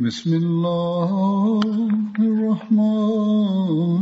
بسم الله الرحمن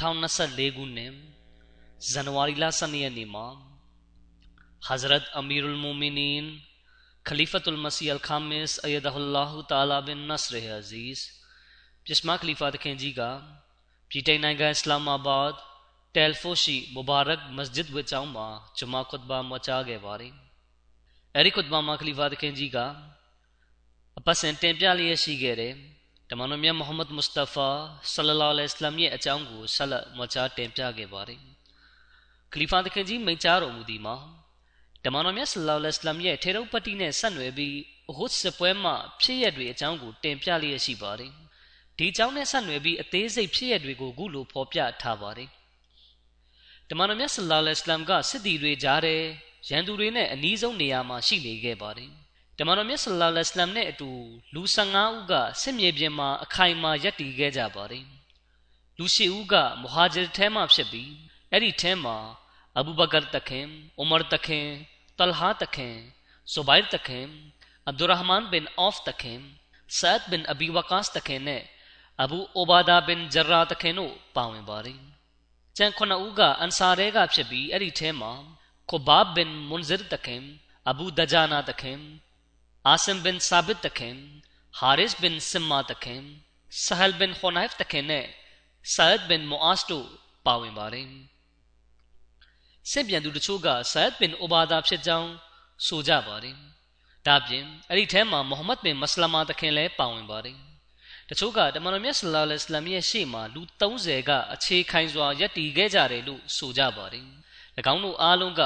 2024ခုနှစ်ဇန်နဝါရီလ12ရက်နေ့မှာ Hazrat Amirul Mu'minin Khalifatul Masih Al-Khamis Ayyadahullahu Ta'ala bin Nasr Aziz ပြစ်မခလီဖာတခင်ကြီးကပြည်တိုင်နိုင်ငံအစ္စလာမာဘ တမန်တော်မြတ်မုဟမ္မဒ်မုစတဖာဆလလာလဟ်အလမ်ရဲ့အကြောင်းကိုဆက်လက်မကြားတင်ပြခဲ့ပါတယ်။ခလီဖာသခင်ကြီးမိန့်ကြားတော်မူသည်မှာတမန်တော်မြတ်ဆလလာလဟ်အလမ်ရဲ့ထေရုတ်ပတ္တိနဲ့ဆက်နွယ်ပြီးအဟုတ်စပွဲမှာဖြစ်ရတွေအကြောင်းကိုတင်ပြလျက်ရှိပါတယ်။ဒီအကြောင်းနဲ့ဆက်နွယ်ပြီးအသေးစိတ်ဖြစ်ရတွေကိုခုလိုဖော်ပြထားပါတယ်။တမန်တော်မြတ်ဆလလာလဟ်အလမ်ကစစ်တီတွေကြားတဲ့ရန်သူတွေနဲ့အနီးဆုံးနေရာမှာရှိနေခဲ့ပါတယ်။ တမန်တော်မြတ်ဆလလောလဟ်အလัยဟိဝါစလမ်နဲ့အတူလူ15ဦးကစစ်မြေပြင်မှာအခိုင်အမာရပ်တည်ခဲ့ကြပါတယ်။လူ10ဦးကမူဟာဂျီထဲမှဖြစ်ပြီးအဲ့ဒီထဲမှာအဘူဘကာတခင်၊ဥမာတခင်၊တလဟာတခင်၊ဇူဘိုင်တခင်၊အဗ်ဒူရဟ်မန်ဘင်အောဖ်တခင်၊ဆာဒ်ဘင်အဘီဝကာစ်တခင်နဲ့အဘူအိုဘာဒါဘင်ဂျရာတခင်တို့ပါဝင်ပါတယ်။ကျန်ခုနှစ်ဦးကအန်ဆာရဲကဖြစ်ပြီးအဲ့ဒီထဲမှာခိုဘာဘင်မွန်ဇစ်တခင်အဘူဒဂျာနာတခင် အာဆမ်ဘင်ဆာဘစ်တခင်ဟာရစ်ဘင်ဆင်မာတခင်ဆဟလ်ဘင်ခွန်ဟိုင်ဖ်တခင်နဲ့ဆာဒ်ဘင်မူအာစ်တို့ပါဝင်ပါတယ်။စစ်ပြန်သူတချို့ကဆာဒ်ဘင်အိုဘာဒါဖြစ်ကြောင်းဆိုကြပါတယ်။ဒါပြင်အဲ့ဒီထဲမှာမိုဟမ္မဒ်ဘင်မစလမာတခင်လည်းပါဝင်ပါတယ်။တချို့ကတမန်တော်မြတ်ဆလ္လာလဟ်အလัยဟိဝါစလမ်ရဲ့ရှေ့မှာလူ30ကအခြေခိုင်စွာယက်တည်ခဲ့ကြတယ်လို့ဆိုကြပါတယ်။၎င်းတို့အားလုံးက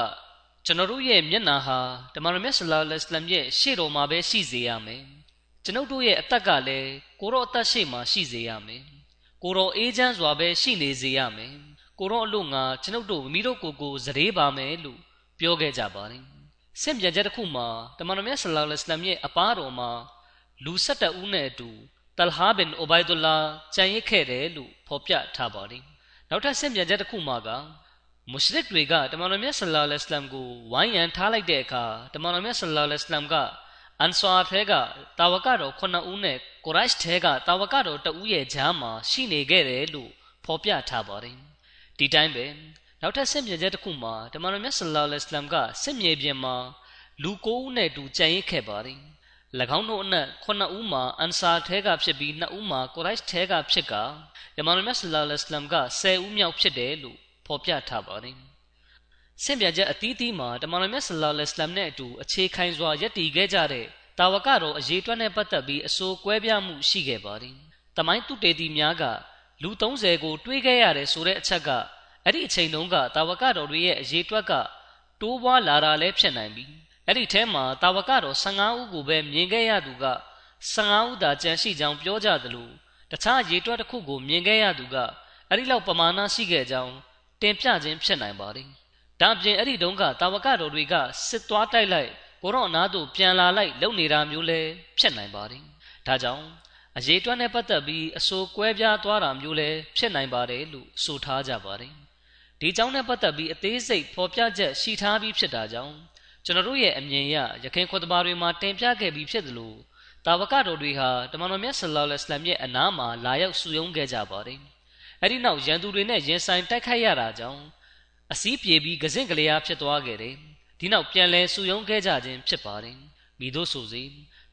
ကျွန်တော်တို့ရဲ့မျက်နှာဟာတမန်တော်မြတ်ဆလ္လာလဟ်အလัยဟိဝါစလမ်ရဲ့ရှေ့တော်မှာပဲရှိစေရမယ်။ကျွန်ုပ်တို့ရဲ့အသက်ကလည်းကိုရောအသက်ရှေ့မှာရှိစေရမယ်။ကိုရောအေးချမ်းစွာပဲရှိနေစေရမယ်။ကိုရောအလို့ငါကျွန်ုပ်တို့မိတို့ကိုယ်ကိုစရေပါမယ်လို့ပြောခဲ့ကြပါတယ်။ဆင့်ပြန်ချက်တစ်ခုမှာတမန်တော်မြတ်ဆလ္လာလဟ်အလัยဟိဝါစလမ်ရဲ့အပားတော်မှာလူ၁၁ဦးနဲ့အတူတလဟာဘင်အိုဘိုင်ဒူလာကြံရစ်ခဲ့တယ်လို့ဖော်ပြထားပါတယ်။နောက်ထပ်ဆင့်ပြန်ချက်တစ်ခုမှာက မုရှရစ်တွေကတမန်တော်မြတ်ဆလ္လာလဟ်အလိုင်းမ်ကိုဝိုင်းရန်ထားလိုက်တဲ့အခါတမန်တော်မြတ်ဆလ္လာလဟ်အလိုင်းမ်ကအန်ဆာဖဲကတာဝကတော်9ဦးနဲ့ကုရိုက်ထဲကတာဝကတော်2ဦးရဲ့ကြားမှာရှိနေခဲ့တယ်လို့ဖော်ပြထားပါတယ်ဒီတိုင်းပဲနောက်ထပ်စစ်မြေကျက်တစ်ခုမှာတမန်တော်မြတ်ဆလ္လာလဟ်အလိုင်းမ်ကစစ်မြေပြင်မှာလူ9ဦးနဲ့တူကြံရိတ်ခဲ့ပါတယ်၎င်းတို့အနက်9ဦးမှာအန်ဆာထဲကဖြစ်ပြီး2ဦးမှာကုရိုက်ထဲကဖြစ်ကယမန်တော်မြတ်ဆလ္လာလဟ်အလိုင်းမ်က10ဦးမြောက်ဖြစ်တယ်လို့ ဖော်ပြထားပါတယ်။ဆင့်ပြချက်အသီးသီးမှာတမန်တော်မြတ်ဆလ္လာလဟ်အလัยဟ်နဲ့အတူအခြေခိုင်စွာယက်တည်ခဲ့ကြတဲ့တာဝကတော်အရေးတွက်နဲ့ပတ်သက်ပြီးအဆိုကွဲပြားမှုရှိခဲ့ပါတယ်။တမိုင်းတုတေတီများကလူ30ကိုတွေးခဲ့ရတယ်ဆိုတဲ့အချက်ကအဲ့ဒီအချိန်တုန်းကတာဝကတော်တွေရဲ့အရေးတွက်ကတိုးပွားလာတာလည်းဖြစ်နိုင်ပြီးအဲ့ဒီထဲမှာတာဝကတော်15ဦးကိုပဲမြင်ခဲ့ရသူက15ဦးသာကြံရှိကြောင်းပြောကြသလိုတခြားရေတွက်တစ်ခုကိုမြင်ခဲ့ရသူကအဲ့ဒီလောက်ပမာဏရှိခဲ့ကြောင်း တင်ပြခြင်းဖြစ်နိုင်ပါတယ်။ဒါပြင်အဲ့ဒီတုန်းကတာဝကတော်တွေကစစ်သွားတိုက်လိုက်ကိုရော့နာတို့ပြန်လာလိုက်လုပ်နေတာမျိုးလည်းဖြစ်နိုင်ပါတယ်။ဒါကြောင့်အရေးတွက်နဲ့ပတ်သက်ပြီးအဆိုကွဲပြားသွားတာမျိုးလည်းဖြစ်နိုင်ပါတယ်လို့ဆိုထားကြပါတယ်။ဒီကြောင့်နဲ့ပတ်သက်ပြီးအသေးစိတ်ဖော်ပြချက်ရှိထားပြီးဖြစ်တာကြောင့်ကျွန်တော်တို့ရဲ့အမြင်အရရခိုင်ခွတ်တဘာတွေမှာတင်ပြခဲ့ပြီးဖြစ်သလိုတာဝကတော်တွေဟာတမန်တော်မြတ်ဆလောလ္လဟ်အလัยဟ်ရဲ့အနားမှာလာရောက်စုယုံခဲ့ကြပါတယ်။ အဲဒီနောက်ရန်သူတွေနဲ့ရင်ဆိုင်တိုက်ခိုက်ရတာကြောင့်အစည်းပြေပြီးကစင့်ကလေးအားဖြစ်သွားခဲ့တယ်။ဒီနောက်ပြန်လဲစုယုံခဲ့ကြခြင်းဖြစ်ပါတယ်။မိတို့ဆိုစီ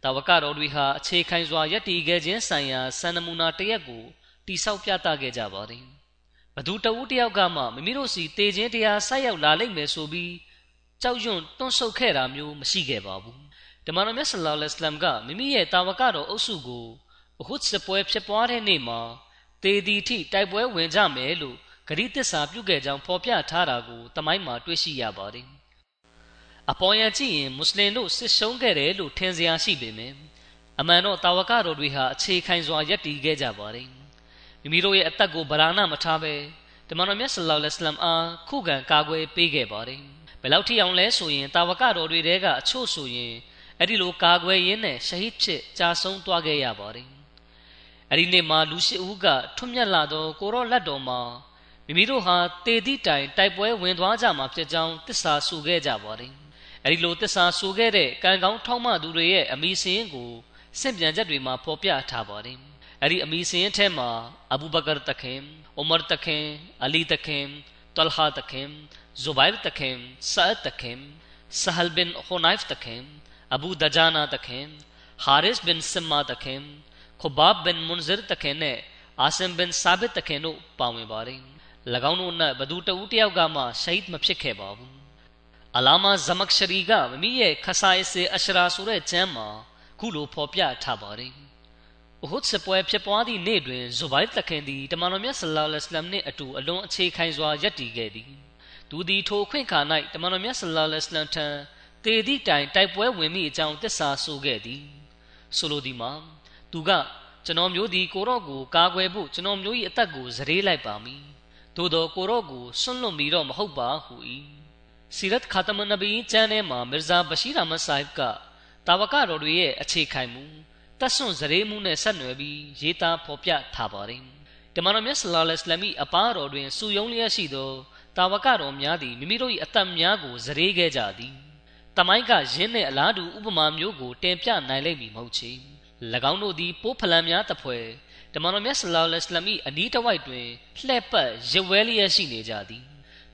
တာဝကတော်တွေဟာအခြေခိုင်စွာယက်တီခဲ့ခြင်းဆိုင်ရာစံနမူနာတရက်ကိုတိဆောက်ပြသခဲ့ကြပါတယ်။ဘသူတဦးတယောက်ကမှမိမိတို့စီတေခြင်းတရားဆိုက်ရောက်လာလိမ့်မယ်ဆိုပြီးကြောက်ရွံ့တွန့်ဆုတ်ခဲ့တာမျိုးမရှိခဲ့ပါဘူး။တမန်တော်မြတ်ဆလောလ္လဟ်အလัยဟ်ကမိမိရဲ့တာဝကတော်အုပ်စုကိုအဟုတ်စပွဲဖြစ်ပွားတဲ့နေ့မှာ သေသည်ထိတိုက်ပွဲဝင်ကြမယ်လို့ဂရိတစ္ဆာပြုခဲ့ကြောင်းဖော်ပြထားတာကိုတမိုင်းမှာတွေ့ရှိရပါတယ်။အပေါ်ရန်ကြည့်ရင်မွတ်စလင်တို့စစ်ရှုံးခဲ့တယ်လို့ထင်စရာရှိပေမယ့်အမှန်တော့တာဝကတော်တွေဟာအခြေခံစွာယက်တည်ခဲ့ကြပါတယ်။မိမိတို့ရဲ့အသက်ကိုဗလာဏမထားပဲတမန်တော်မြတ်ဆလောလ္လဟ်အလัยဟိဝါစလမ်အားခုခံကာကွယ်ပေးခဲ့ပါတယ်။ဘယ်လောက်ထိအောင်လဲဆိုရင်တာဝကတော်တွေတဲကအချို့ဆိုရင်အဲ့ဒီလိုကာကွယ်ရင်းနဲ့ရှဟီဒ်ဖြစ်ကြာဆုံးသွားခဲ့ရပါတယ်။ အဲ့ဒီနေ့မှာလူရှိဦးကထွတ်မြတ်လာသောကိုရောလက်တော်မှာမိမိတို့ဟာတေသည့်တိုင်တိုက်ပွဲဝင်သွားကြမှာဖြစ်ကြောင်းတစ္ဆာဆိုခဲ့ကြပါတယ်။အဲဒီလိုတစ္ဆာဆိုခဲ့တဲ့ကံကောင်းထောက်မှသူတွေရဲ့အမိစင်းကိုစင့်ပြန်ချက်တွေမှာဖော်ပြထားပါတယ်။အဲဒီအမိစင်းထဲမှာအဘူဘကာတခင်၊ဥမာတခင်၊အလီတခင်၊တလဟာတခင်၊ဇူဘိုင်တခင်၊ဆာတ်တခင်၊ဆဟလ်ဘင်ခူနိုင်ဖ်တခင်၊အဘူဒဂျာနာတခင်၊ဟာရစ်ဘင်ဆမ်မာတခင်၊ ခုဘာဘင်မွန်ဇရ်တခင်နဲ့အာဆမ်ဘင်ဆာဘစ်တခင်တို့ပါဝင်ပါတယ်။၎င်းတို့၌ဘသူတဦးတယောက်ကမှရှိတ်မဖြစ်ခဲ့ပါဘူးအလာမာဇမက်ရှရီကမမိရဲ့ခဆိုင်စေအရှရာဆိုတဲ့ကျမ်းမှာခုလိုဖော်ပြထားပါတယ်အဟုတ်စပွဲဖြစ်ပွားသည့်နေ့တွင်ဇူဘိုင်တခင်သည်တမန်တော်မြတ်ဆလ္လာလဟ်အလัยဟ်နှင့်အတူအလွန်အခြေခိုင်စွာယက်တည်ခဲ့သည်သူသည်ထိုခွင့်ခါ၌တမန်တော်မြတ်ဆလ္လာလဟ်အလัยဟ်ထံတေသည့်တိုင်တိုက်ပွဲဝင်မိအကြောင်းသစ္စာဆိုခဲ့သည်ဆိုလိုသည်မှာ သူကကျွန်တော်မျိုးသည်ကိုရော့ကိုကာကွယ်ဖို့ကျွန်တော်မျိုး၏အသက်ကိုဇရေလိုက်ပါမည်သို့သောကိုရော့ကိုဆွန့်လွတ်မိတော့မဟုတ်ပါဟူ၏စီရတ်ခါတမနဘီကျမ်းထဲမှာမီဇာဘရှိရာမဆိုင်ကတာဝကတော်တွေရဲ့အခြေခိုင်မှုတဆွန့်ဇရေမှုနဲ့ဆက်နွယ်ပြီးရေးသားဖော်ပြထားပါတယ်တမန်တော်မြတ်ဆလာလစ္စလမ်၏အပါတော်တွင်စုယုံလျက်ရှိသောတာဝကတော်များသည်မိမိတို့၏အသက်များကိုဇရေခဲ့ကြသည်တမိုင်းကယင်းနှင့်အလားတူဥပမာမျိုးကိုတင်ပြနိုင်လိမ့်မည်မဟုတ်ချေ၎ ၎င်းတို့သည်ပိုးဖလံများတဖွဲတမန်တော်မြတ်ဆလောလ္လဟ်အလัยဟိအနီးတစ်ဝိုက်တွင်လှည့်ပတ်ရဝဲလျက်ရှိနေကြသည်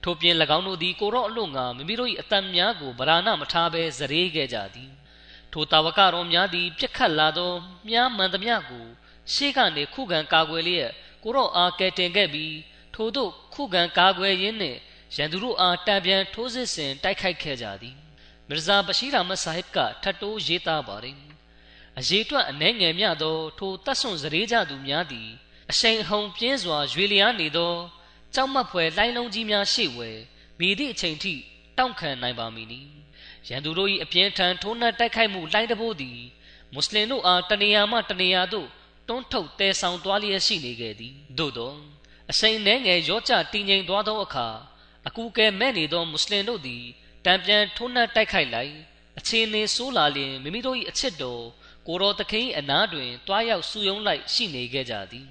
ထို့ပြင်၎င်းတို့သည်ကိုရော့အလို့ငါမိမိတို့၏အတန်များကိုဗရာဏမထားဘဲဇရေခဲ့ကြသည်ထိုတာဝကတော်များသည်ပြက်ခတ်လာသောမြားမှန်သမျှကိုရှေ့ကနေခုခံကာကွယ်လျက်ကိုရော့အားကယ်တင်ခဲ့ပြီးထိုတို့ခုခံကာကွယ်ရင်းနှင့်ရန်သူတို့အားတံပြန်ထိုးစစ်ဆင်တိုက်ခိုက်ခဲ့ကြသည်မီရဇာဘရှိရာမဆာဟစ်ကထတ်တိုးရေးသားပါတယ် အရေးအတွက်အနှဲငယ်မြသော ထိုတတ်ဆွန်စရေကြသူများသည်အရှိန်အဟုန်ပြင်းစွာရွေလျားနေသောကြောက်မက်ဖွယ်လိုင်းလုံးကြီးများရှေ့ဝဲမိသည့်အချိန်ထိတောင့်ခံနိုင်ပါမည်နီရန်သူတို့၏အပြင်းထန်ထိုးနှက်တိုက်ခိုက်မှုလိုင်းတဘိုးသည်မွတ်စလင်တို့အားတနေရာမှတနေရာသို့တွန်းထုတ်တဲဆောင်သွားလျက်ရှိနေခဲ့သည်သို့သောအစိမ်နှဲငယ်ရော့ကျတည်ငြိမ်သွားသောအခါအကူကဲမဲ့နေသောမွတ်စလင်တို့သည်တံပြန်ထိုးနှက်တိုက်ခိုက်လိုက်အခြေအနေဆိုးလာလျင်မိမိတို့၏အချစ်တော် ကိုတော်သခင်အနားတွင်တွားရောက်စုယုံလိုက်ရှိနေခဲ့ကြသည်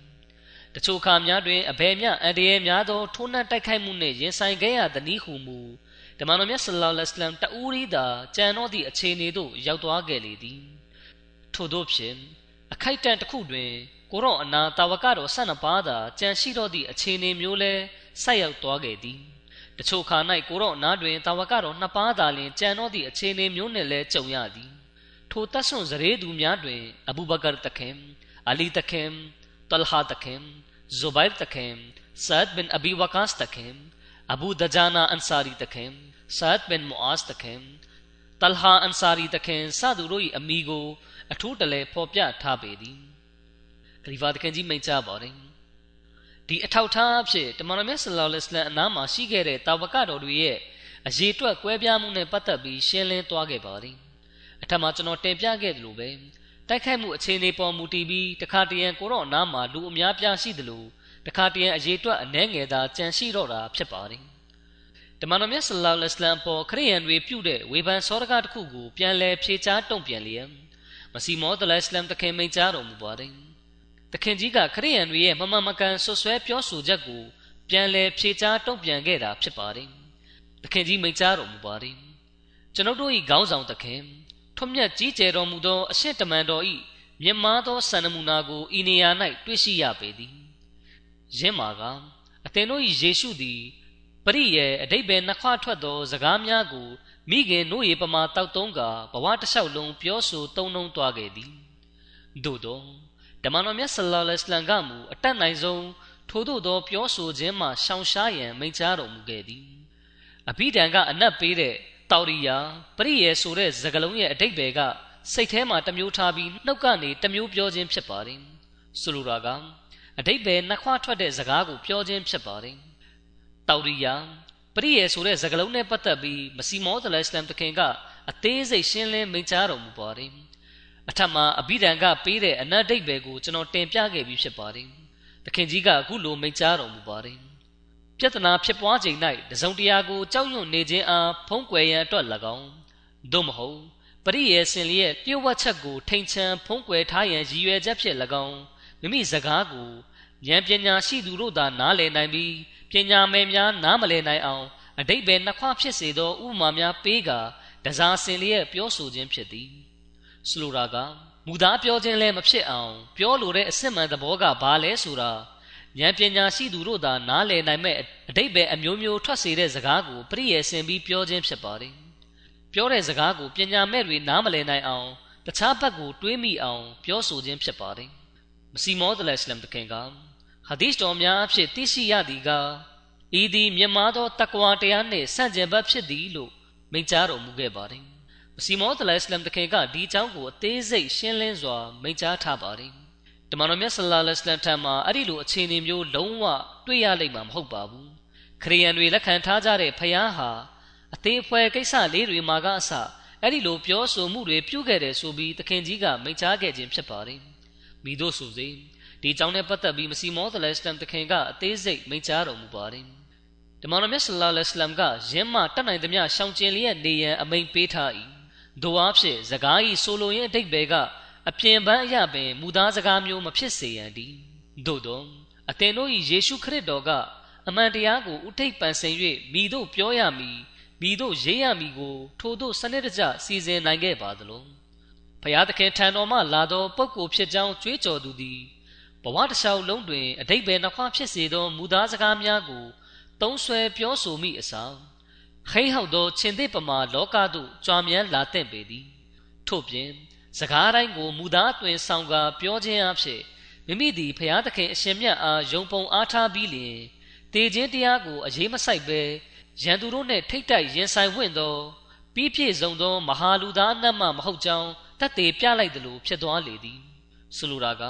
တချို့ခါများတွင်အဘယ်မျှအန်တရဲများသောထိုးနှက်တိုက်ခိုက်မှုနှင့်ရင်ဆိုင်ခဲ့ရသနည်းဟုမူဓမ္မတော်မြတ်ဆလ္လာလဟ်အလัยဟ်တအူရီသာကြံတော့သည့်အခြေအနေသို့ရောက်သွားခဲ့လေသည်ထို့သောဖြင့်အခိုက်အတန့်တစ်ခုတွင်ကိုရော့အနာတာဝကတော်၁၂ပါးသာကြံရှိတော့သည့်အခြေအနေမျိုးလဲဆက်ရောက်သွားခဲ့သည်တချို့ခါ၌ကိုရော့အနာတွင်တာဝကတော်နှစ်ပါးသာလျှင်ကြံတော့သည့်အခြေအနေမျိုးနှင့်လဲကြုံရသည် ထိုတဆွန်ဇရေသူများတွင်အဘူဘကာတခင်အလီတခင်တလဟာတခင်ဇူဘိုင်တခင်ဆာဒ်ဘင်အဘီဝကာစ်တခင်အဘူဒဂျာနာအန်ဆာရီတခင်ဆာဒ်ဘင်မူအာစ်တခင်တလဟာအန်ဆာရီတခင်စသူတို့၏အမိကို အထူးတလဲဖော်ပြထားပေသည်ခလီဖာတခင်ကြီးမိန့်ကြားပါတယ်ဒီအထောက်ထားအဖြစ်တမန်တော်မြတ်ဆလောလ္လဟ်အလိုင်းအနားမှာရှိခဲ့တဲ့တာဝကတော်တွေရဲ့အရေးအတွက်ကွဲပြားမှုနဲ့ပတ်သက်ပြီးရှင်းလင်းသွားခဲ့ပါတယ် အထက်မှာကျွန်တော်တင်ပြခဲ့သလိုပဲတိုက်ခိုက်မှုအခြေအနေပေါ်မူတည်ပြီးတခါတရံကိုတော့နားမှာလူအများပြားရှိသလိုတခါတရံအရေးအတွက်အနှဲငယ်သာကြန့်ရှိတော့တာဖြစ်ပါတယ်တမန်တော်မြတ်ဆလ္လာလဟ်အလัยဟ်ပေါ်ခရိယန်တွေပြုတဲ့ဝေဖန်စောရကတစ်ခုကိုပြန်လည်ဖြေချတုံ့ပြန်လျက်မစီမောဒလအစ္စလမ်တခင်မိန့်ကြားတော်မူပါတယ်တခင်ကြီးကခရိယန်တွေရဲ့မမမကန်ဆွဆွဲပြောဆိုချက်ကိုပြန်လည်ဖြေချတုံ့ပြန်ခဲ့တာဖြစ်ပါတယ်တခင်ကြီးမိန့်ကြားတော်မူပါတယ်ကျွန်ုပ်တို့၏ခေါင်းဆောင်သခင် ထွတ်မြတ်ကြီးကျယ်တော်မူသောအရှင်းတမန်တော်၏မြင့်မားသောစံနမူနာကိုဤနေရာ၌တွေ့ရှိရပေသည်ယင်းမှာကအသင်တို့၏ယေရှုသည်ပရိယေအတိတ်ပဲနှခွထွက်သောစကားများကိုမိခင်တို့၏ပမာတောက်သုံးကဘဝတစ်လျှောက်လုံးပြောဆိုသုံးနှုံသွားခဲ့သည်သို့သောဓမ္မတော်မြတ်ဆလ္လာလဟ်အလัยဟ်ကမူအတတ်နိုင်ဆုံးထို့သောသောပြောဆိုခြင်းမှရှောင်ရှားရန်မိန့်ကြားတော်မူခဲ့သည်အဘိဓမ္မာကအနက်ပေးတဲ့ တောရိယာပရိယေဆိုတဲ့စကားလုံးရဲ့အတိတ်ပဲကစိတ်ထဲမှာတမျိုးထားပြီးနှုတ်ကနေတမျိုးပြောခြင်းဖြစ်ပါတယ်ဆိုလိုတာကအတိတ်ပဲနှခွထွက်တဲ့စကားကိုပြောခြင်းဖြစ်ပါတယ်တောရိယာပရိယေဆိုတဲ့စကားလုံးနဲ့ပတ်သက်ပြီးမစီမောသလအစ္စလမ်တခင်ကအသေးစိတ်ရှင်းလင်းမိန့်ကြားတော်မူပါတယ်အထက်မှာအဘိဓမ္မာကပေးတဲ့အနတ်ဒိတ်ပဲကိုကျွန်တော်တင်ပြခဲ့ပြီးဖြစ်ပါတယ်တခင်ကြီးကအခုလိုမိန့်ကြားတော်မူပါတယ် ပြဿနာဖြစ်ပွားချိန်၌တစုံတရာကိုကြောက်ရွံ့နေခြင်းအားဖုံးကွယ်ရန်အတွက်၎င်းသို့မဟုတ်ပရိယေစင်လျက်ပြုတ်ဝတ်ချက်ကိုထိန်ချန်ဖုံးကွယ်ထားရန်ရည်ရွယ်ချက်ဖြင့်၎င်းမိမိစကားကိုဉာဏ်ပညာရှိသူတို့သာနားလည်နိုင်ပြီးပညာမဲ့များနားမလည်နိုင်အောင်အတိတ်ပဲနှခွဖြစ်စေသောဥပမာများပေးကာတစားစင်လျက်ပြောဆိုခြင်းဖြစ်သည်ဆိုလိုတာကမူသားပြောခြင်းလည်းမဖြစ်အောင် ပြောလိုတဲ့အစစ်မှန်သဘောကဘာလဲဆိုတာ ဉာဏ်ပညာရှိသူတို့သာနားလည်နိုင်မဲ့အတိတ်ပဲအမျိုးမျိုးထွက်စေတဲ့စကားကိုပရိယေဆင်ပြီးပြောခြင်းဖြစ်ပါတယ်ပြောတဲ့စကားကိုပညာမဲ့တွေနားမလည်နိုင်အောင်တခြားဘက်ကိုတွေးမိအောင်ပြောဆိုခြင်းဖြစ်ပါတယ်မစီမောဒလအစ္စလမ်တခင်ကဟာဒီစ်တော်များအဖြစ်သိရှိရသည်ကဤသည်မြတ်မာသောတက္ကဝတရားနှင့်ဆန့်ကျင်ဘက်ဖြစ်သည်လို့မိန့်ကြားတော်မူခဲ့ပါတယ်မစီမောဒလအစ္စလမ်တခင်ကဒီအကြောင်းကိုအသေးစိတ်ရှင်းလင်းစွာမိန့်ကြားထားပါတယ် တမန်တော်မြတ်ဆလ္လာလဟ်အလัยဟ်ထံမှာအဲ့ဒီလိုအခြေအနေမျိုးလုံးဝတွေ့ရလိမ့်မှာမဟုတ်ပါဘူးခရိယန်တွေလက်ခံထားကြတဲ့ဖယားဟာအသေးအဖွဲကိစ္စလေးတွေမှာကအစအဲ့ဒီလိုပြောဆိုမှုတွေပြုခဲ့တယ်ဆိုပြီးသခင်ကြီးကမိန့်ကြားခဲ့ခြင်းဖြစ်ပါတယ်မိတို့ဆိုစေဒီအကြောင်းနဲ့ပတ်သက်ပြီးမစီမောသလစလမ်သခင်ကအသေးစိတ်မိန့်ကြားတော်မူပါတယ်တမန်တော်မြတ်ဆလ္လာလဟ်အလัยဟ်ကယင်းမှတတ်နိုင်သမျှရှောင်ကျဉ်လျက်နေရန်အမိန့်ပေးထား၏ဒို့အဖြစ်စကားဤဆိုလိုရင်းအတိတ်ဘယ်က အပြင်ပန်းအရာပင်မူသားစကားမျိုးမဖြစ်စေရန်ဒီသို့သောအသင်တို့၏ယေရှုခရစ်တော်ကအမှန်တရားကိုဥထိပ်ပန်ဆင်၍မိတို့ပြောရမည်မိတို့ရေးရမည်ကို ထိုတို့စနစ်တကျစီစဉ်နိုင်ခဲ့ပါသလိုဖျားသခင်ထံတော်မှလာသောပုဂ္ဂိုလ်ဖြစ်ကြောင်းကြွေးကြော်သူသည်ဘဝတစ်လျှောက်လုံးတွင်အတိတ်ပဲနှခွဖြစ်စေသောမူသားစကားများကိုသုံးဆွဲပြောဆိုမိအစားခိဟောက်သောရှင်သစ်ပမာလောကသို့ကြွားမြန်းလာတဲ့ပေသည်ထို့ပြင် စကားတိုင်းကိုမူသားတွင်ဆောင်ကာပြောခြင်းအဖြစ်မိမိသည်ဖျားသခင်အရှင်မြတ်အားယုံပုံအားထားပြီးလျင်တေခြင်းတရားကိုအရေးမဆိုင်ပဲရန်သူတို့နှင့်ထိတ်တိုက်ရင်ဆိုင်ဝင့်သောပြီးပြည့်စုံသောမဟာလူသားအနတ်မှမဟုတ်ကြောင်းတတ်သေးပြလိုက်သလိုဖြစ်သွားလေသည်ဆိုလိုတာက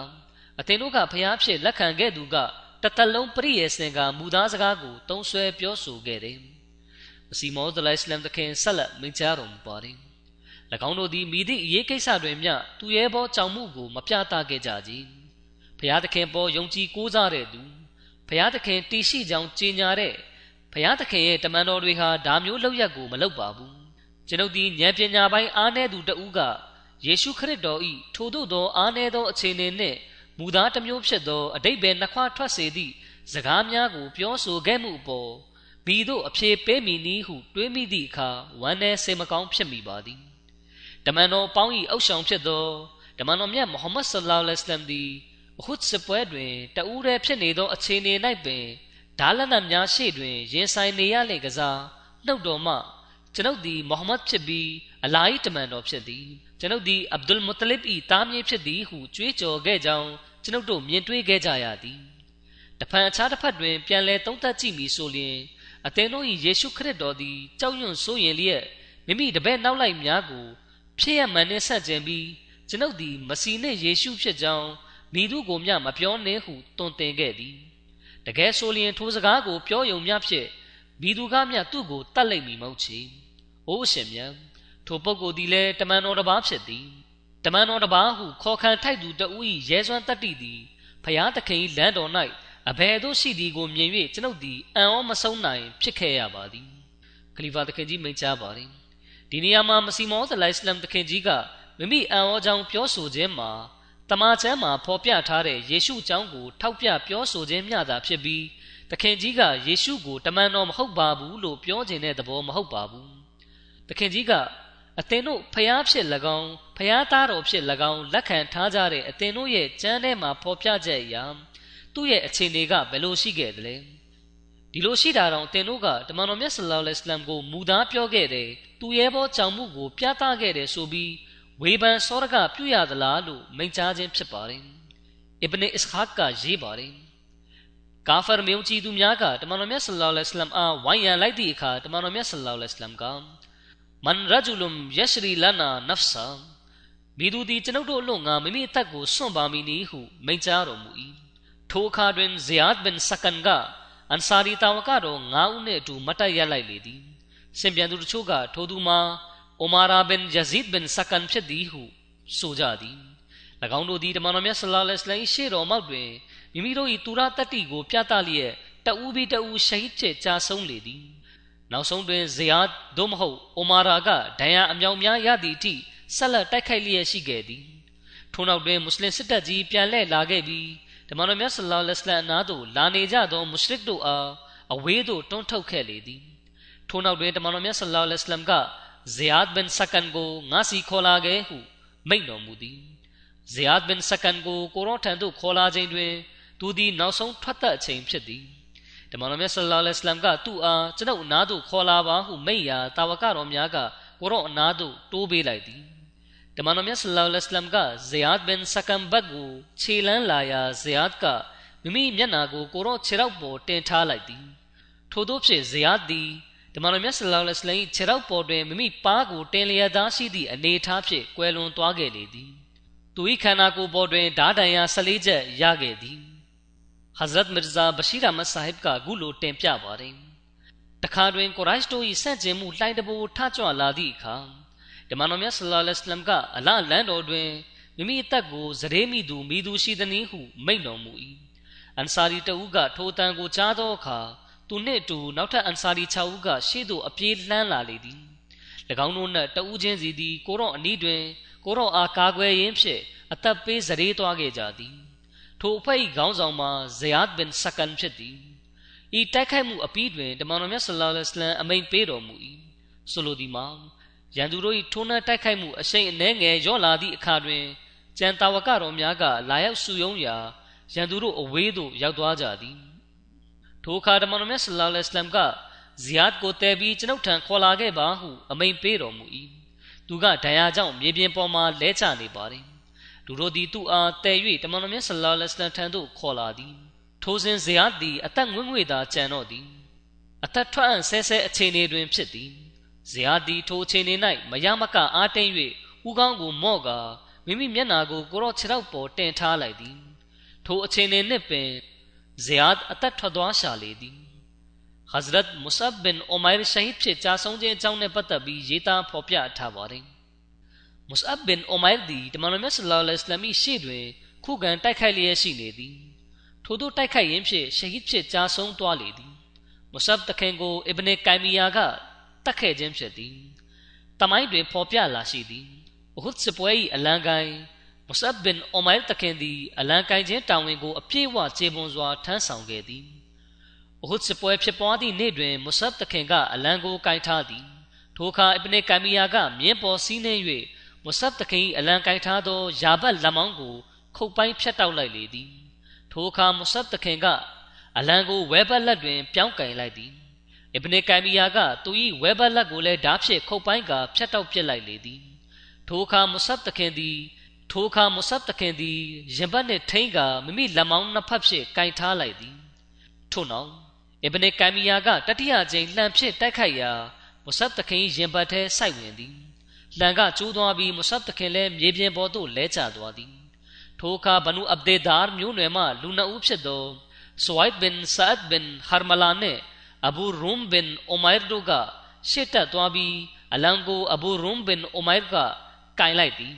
အသင်တို့ကဖျားဖြစ်လက်ခံခဲ့သူကတတလုံးပရိယေစင်ကမူသားစကားကိုတုံးဆွဲပြောဆိုခဲ့တယ်အစီမောဒလိုင်စလမ်တခင်ဆက်လက်မိန့်ကြားတော်မူပါတယ်၎ င်းတို့သည်မိသည့်အရေးကိစ္စတွင်မျှသူရဲဘောကြောင်မှုကိုမပြသခဲ့ကြကြ။ဖျားသခင်ပေါ်ယုံကြည်ကိုးစားတဲ့သူဖျားသခင်တည်ရှိကြောင်းကြေညာတဲ့ဖျားသခင်ရဲ့တမန်တော်တွေဟာဒါမျိုးလောက်ရက်ကိုမလုပ်ပါဘူး။ကျွန်ုပ်ဒီဉာဏ်ပညာပိုင်းအားနည်းသူတဦးကယေရှုခရစ်တော်၏ထိုသို့သောအားနည်းသောအခြေအနေနှင့်မူသားတစ်မျိုးဖြစ်သောအတိတ်ပဲနှခွထွက်စေသည့်စကားများကိုပြောဆိုခဲ့မှုအပေါ်မိတို့အဖြေပေးမိနည်းဟုတွေးမိသည့်အခါဝမ်းနည်းစိတ်မကောင်းဖြစ်မိပါသည် တမန်တော်ပေါင်း၏အုပ်ဆောင်ဖြစ်သောတမန်တော်မြတ်မုဟမ္မဒ်ဆလ္လာလဟ်အလိုင်းသည်အခုစပွဲတွင်တဦးတည်းဖြစ်နေသောအခြေအနေ၌ပင်ဓာလနတ်များရှေ့တွင်ရင်ဆိုင်နေရလေကစားနှုတ်တော်မှကျွန်ုပ်သည်မုဟမ္မဒ်ဖြစ်ပြီးအလာဟ်တမန်တော်ဖြစ်သည်ကျွန်ုပ်သည်အဗ်ဒุลမုတလစ်၏တားမြေးဖြစ်သည်ဟုကြွေးကြော်ခဲ့ကြောင်းကျွန်ုပ်တို့မြင်တွေ့ခဲ့ကြရသည်တဖန်အခြားတစ်ဖက်တွင်ပြန်လည်သုံးသပ်ကြည့်မည်ဆိုလျှင်အသင်တို့၏ယေရှုခရစ်တော်သည်ကြောက်ရွံ့ဆိုးရင်လျက်မိမိတပည့်နောက်လိုက်များကို ဖြစ်ရမှန်နှင့်ဆက်ကျင်ပြီးကျွန်ုပ်သည်မစီနှင့်ယေရှုဖြစ်ကြောင်းမိသူကိုမျှမပြောနှင့်ဟုတွင်တင်ခဲ့သည်တကယ်ဆိုလျင်ထိုစကားကိုပြောယုံမျှဖြင့်မိသူကမျှသူ့ကိုတတ်လိုက်မိမဟုတ်ချေအိုးရှင်မြတ်ထိုပုဂ္ဂိုလ်သည်လည်းတမန်တော်တစ်ပါးဖြစ်သည်တမန်တော်တစ်ပါးဟုခေါ်ခံထိုက်သူတဦး၏ရဲစွမ်းတတ္တိသည်ဖျားသခင်၏လမ်းတော်၌အဘယ်သို့ရှိသည်ကိုမြင်၍ကျွန်ုပ်သည်အံ့ဩမဆုံးနိုင်ဖြစ်ခဲ့ရပါသည်ခလီဖာသခင်ကြီးမိန့်ကြားပါသည် ဒီနေရာမှာမစီမောသလိုင်စလမ်သခင်ကြီးကမိမိအံ့ဩကြောင့်ပြောဆိုခြင်းမှာတမန်ကျမ်းမှာဖော်ပြထားတဲ့ယေရှုအကြောင်းကိုထောက်ပြပြောဆိုခြင်းမျှသာဖြစ်ပြီးသခင်ကြီးကယေရှုကိုတမန်တော်မဟုတ်ပါဘူးလို့ပြောခြင်းတဲ့သဘောမဟုတ်ပါဘူးသတခင်ကြီးကအသင်တို့ဖျားဖြစ်၎င်းဖျားသားတော်ဖြစ်၎င်းလက်ခံထားကြတဲ့အသင်တို့ရဲ့ကြမ်းထဲမှာဖော်ပြချက်အရာသူ့ရဲ့အခြေအနေကဘယ်လိုရှိခဲ့သလဲ ဒီလိုရှိတာတော့တင်တို့ကတမန်တော်မြတ်ဆလောလ္လဟ်အလัမ်ကိုမူသားပြောခဲ့တယ်သူရဲဘောကြောင့်မှုကို ပြသခဲ့တယ်ဆိုပြီးဝေဖန်စောရကပြုရသလားလို့မိန့်ကြားခြင်းဖြစ်ပါတယ်အစ်ဘနအစ်ခါကရေးပါတယ်ကာဖာမြေုံချီသူများကတမန်တော်မြတ်ဆလောလ္လဟ်အလัမ်အားဝိုင်းရန်လိုက်သည့်အခါတမန်တော်မြတ်ဆလောလ္လဟ်အလัမ်ကမန်ရဂျူလွမ်ယရှရီလနာနဖ်ဆာမိသူသည်ကျွန်ုပ်တို့အလို့ငါမိမိအသက်ကိုစွန့်ပါမိနည်းဟုမိန့်ကြားတော်မူ၏ထိုအခါတွင်ဇီယာဒ်ဘင်ဆကန်က အန်ဆာရီတာဝကတော်၅ဦးနှင့်အတူမတ်တက်ရလိုက်လေသည်စင်ပြန်သူတို့ကထိုသူမှာအိုမာရာဘင်ယဇီဒ်ဘင်ဆကန်ဖြစ်သည်ဟုဆိုကြသည်၎င်းတို့သည်တမန်တော်မြတ်ဆလောလ္လဟ်အလိုင်းရှေ့တော်မှောက်တွင်မိမိတို့၏တူရတတ္တိကိုပြသလျက်တအူးပြီးတအူးရှဟီဒ်ဖြစ်ကြာဆုံးလေသည်နောက်ဆုံးတွင်ဇီယာသို့မဟုတ်အိုမာရာကဒဏ်ရာအမြောင်များရသည့်အထိဆက်လက်တိုက်ခိုက်လျက်ရှိခဲ့သည်ထို့နောက်တွင်မွတ်စလင်စစ်တပ်ကြီးပြန်လှည့်လာခဲ့ပြီး ဓမ္မတော်မြတ်ဆလောလ္လဟ်အလိုင်းအနာသို့လာနေကြသောမုရှရစ်တို့အားအဝေးသို့တွန်းထုတ်ခဲ့လေသည်ထို့နောက်တွင်ဓမ္မတော်မြတ်ဆလောလ္လဟ်အလိုင်းကဇီယာဒ်ဘင်ဆကန်ကိုငါစီခေါ်လာခဲ့ဟုမိန့်တော်မူသည်ဇီယာဒ်ဘင်ဆကန်ကိုကိုရောထံသို့ခေါ်လာခြင်းတွင်သူသည်နောက်ဆုံးထွက်သက်အချိန်ဖြစ်သည်ဓမ္မတော်မြတ်ဆလ္လာလဟ်အလัยဟ်ကသူ့အားကျွန်ုပ်အနာသို့ခေါ်လာပါဟုမိန့်ရာတာဝကတော်များကကိုရောအနာသို့တိုးပေးလိုက်သည်ဓ မ္မတော်မြတ်ဆလ္လာလဟ်အလัยဟ်ကဇီယာဒ်ဘင်ဆကန်ဘတ်ကိုခြေလန်းလာရာဇီယာဒ်ကမိမိမျက်နာကိုကိုရောခြေထောက်ပေါ်တင်ထားလိုက်သည်ထို့သောဖြင့်ဇီယာဒ်သည်ဓမ္မတော်မြတ်ဆလ္လာလဟ်အလัยဟ်ခြေထောက်ပေါ်တွင်မိမိပါးကိုတင်လျက်သားရှိသည့်အနေအထားဖြင့်ကွယ်လွန်သွားခဲ့လေသည်သူ၏ခန္ဓာကိုယ်ပေါ်တွင်ဓာတန်ရာ14ချက်ရခဲ့သည်ဟဇရတ်မီဇာဘရှိရမဆာဟစ်ကအခုလိုတင်ပြပါတယ်တခါတွင်ကိုရိုက်တို့၏ဆန့်ကျင်မှုလှိုင်းတဘိုးထကြွလာသည့်အခါ ဓမ္မတော်မြတ်ဆလ္လာလဟ်အလัยဟ်ကအလလန်တော်တွင်မိမိအသက်ကိုဇရေမိသူမိသူရှိသည်ဟုမိန့်တော်မူ၏အန်ဆာရီတဦးကထိုတန်ကိုကြားသောအခါသူနှင့်အတူနောက်ထပ်အန်ဆာရီ6ဦးကရှေ့သို့အပြေးလှမ်းလာလေသည်၎င်းတို့နှင့်တဦးချင်းစီသည်ကိုရော့အနီးတွင်ကိုရော့အားကာကွယ်ရင်းဖြင့်အသက်ပေးဇရေသွားခဲ့ကြသည်ထိုအဖွဲ့၏ခေါင်းဆောင်မှာဇီယာဒ်ဘင်ဆကန်ဖြစ်သည်ဤတိုက်ခိုက်မှုအပြီးတွင်တမန်တော်မြတ်ဆလ္လာလဟ်အလัยဟ်အမိန့်ပေးတော်မူ၏ဆိုလိုသည်မှာ ရန်သူတို့၏ထိုးနှက်တိုက်ခိုက်မှုအရှိန်အနှဲငယ်ရော့လာသည့်အခါတွင်ကြံတာဝကတော်များကလာရောက်စုယုံရာရန်သူတို့အဝေးသို့ရောက်သွားကြသည်ထိုအခါတမန်တော်မြတ်ဆလ္လာလဟ်အလัยဟ်ကဇီယာဒ်ကိုတဲပြီးကျွန်ုပ်ထံခေါ်လာခဲ့ပါဟုအမိန့်ပေးတော်မူ၏သူကဒဏ်ရာကြောင့်မြေပြင်ပေါ်မှလဲကျနေပါသည်လူတို့သည်သူ့အားတည်၍တမန်တော်မြတ်ဆလ္လာလဟ်အလိုင်းထံသို့ခေါ်လာသည်ထိုစဉ်ဇေယျသည်အသက်ငွေ့ငွေ့သာကြံတော့သည်အသက်ထွက်အံ့ဆဲဆဲအခြေအနေတွင်ဖြစ်သည် ဇေယျသည်ထိုအခြေအနေ၌မရမကအားတင်း၍ဦးကောင်းကိုမော့ကာမိမိမျက်နာကိုကိုရော့ခြေထောက်ပေါ်တင်ထားလိုက်သည်ထိုအခြေအနေနှင့်ပင်ဇေယျအသက်ထွက်သွားရှာလေသည်ဟဇရတ်မုဆပ်ဘင်အိုမိုင်ရှဟီဒ်ဖြစ်ကြာဆုံးခြင်းအကြောင်းနဲ့ပတ်သက်ပြီးရေးသားဖော်ပြထားပါတယ်မုဆပ်ဘင်အိုမိုင်သည်တမန်တော်မြတ်ဆလောလ္လဟ်အလိုင်းရှေ့တွင်ခုခံတိုက်ခိုက်လျက်ရှိနေသည်ထို့သောတိုက်ခိုက်ရင်းဖြင့်ရှဟီဒ်ဖြစ်ကြာဆုံးသွားလေသည်မုဆပ်တခင်ကိုအစ်ဘနကိုင်မီယာက တတ်ခဲ့ခြင်းဖြစ်သည်တမိုင်းတွင်ဖော်ပြလာရှိသည်ဥဒ်စပွဲ၏အလံကိုင်မုဆပ်ဘင်အိုမိုင်တခင်သည်အလံကိုင်ခြင်းတာဝန်ကိုအပြည့်အဝခြေပွန်စွာထမ်းဆောင်ခဲ့သည်ဥဒ်စပွဲဖြစ်ပွားသည့်နေ့တွင်မုဆပ်တခင်ကအလံကိုကင်ထားသည်ထိုအခါအစ်ဘနကိုင်မီယာကမြင်းပေါ်စီးနှင်း၍မုဆပ်တခင်အလံကိုင်ထားသောယာဘတ်လက်မောင်းကိုခုတ်ပိုင်းဖြတ်တောက်လိုက်လေသည်ထိုအခါမုဆပ်တခင်ကအလံကိုဝဲဘတ်လက်တွင်ပြောင်းကင်လိုက်သည် အစ်ဘနကိုင်မီယာကသူ၏ဝဲဘတ်လက်ကိုလည်းဓာဖြင့်ခုတ်ပိုင်းကဖြတ်တောက်ပစ်လိုက်လေသည်ထိုအခါမုဆပ်တခင်သည်ထိုအခါမုဆပ်တခင်သည်ရင်ဘတ်နှင့်ထိန်းကမိမိလက်မောင်းနှစ်ဖက်ဖြင့်ကင်ထားလိုက်သည်ထို့နောက်အစ်ဘနကိုင်မီယာကတတိယကြိမ်လှန်ဖြင့်တိုက်ခိုက်ရာမုဆပ်တခင်ရင်ဘတ်ထဲစိုက်ဝင်သည်လှန်ကကျိုးသွားပြီးမုဆပ်တခင်လည်းမြေပြင်ပေါ်သို့လဲကျသွားသည်ထိုအခါဘနူအဗ်ဒေဒါမျိုးနွယ်မှလူနှစ်ဦးဖြစ်သောဆွိုင်ဘင်ဆာတ်ဘင်ဟာမလာနှင့် အဘူရုမ်ဘင်အိုမိုင်တို့ကရှေ့တက်သွားပြီးအလံကိုအဘူရုမ်ဘင်အိုမိုင်ကကင်လိုက်သည်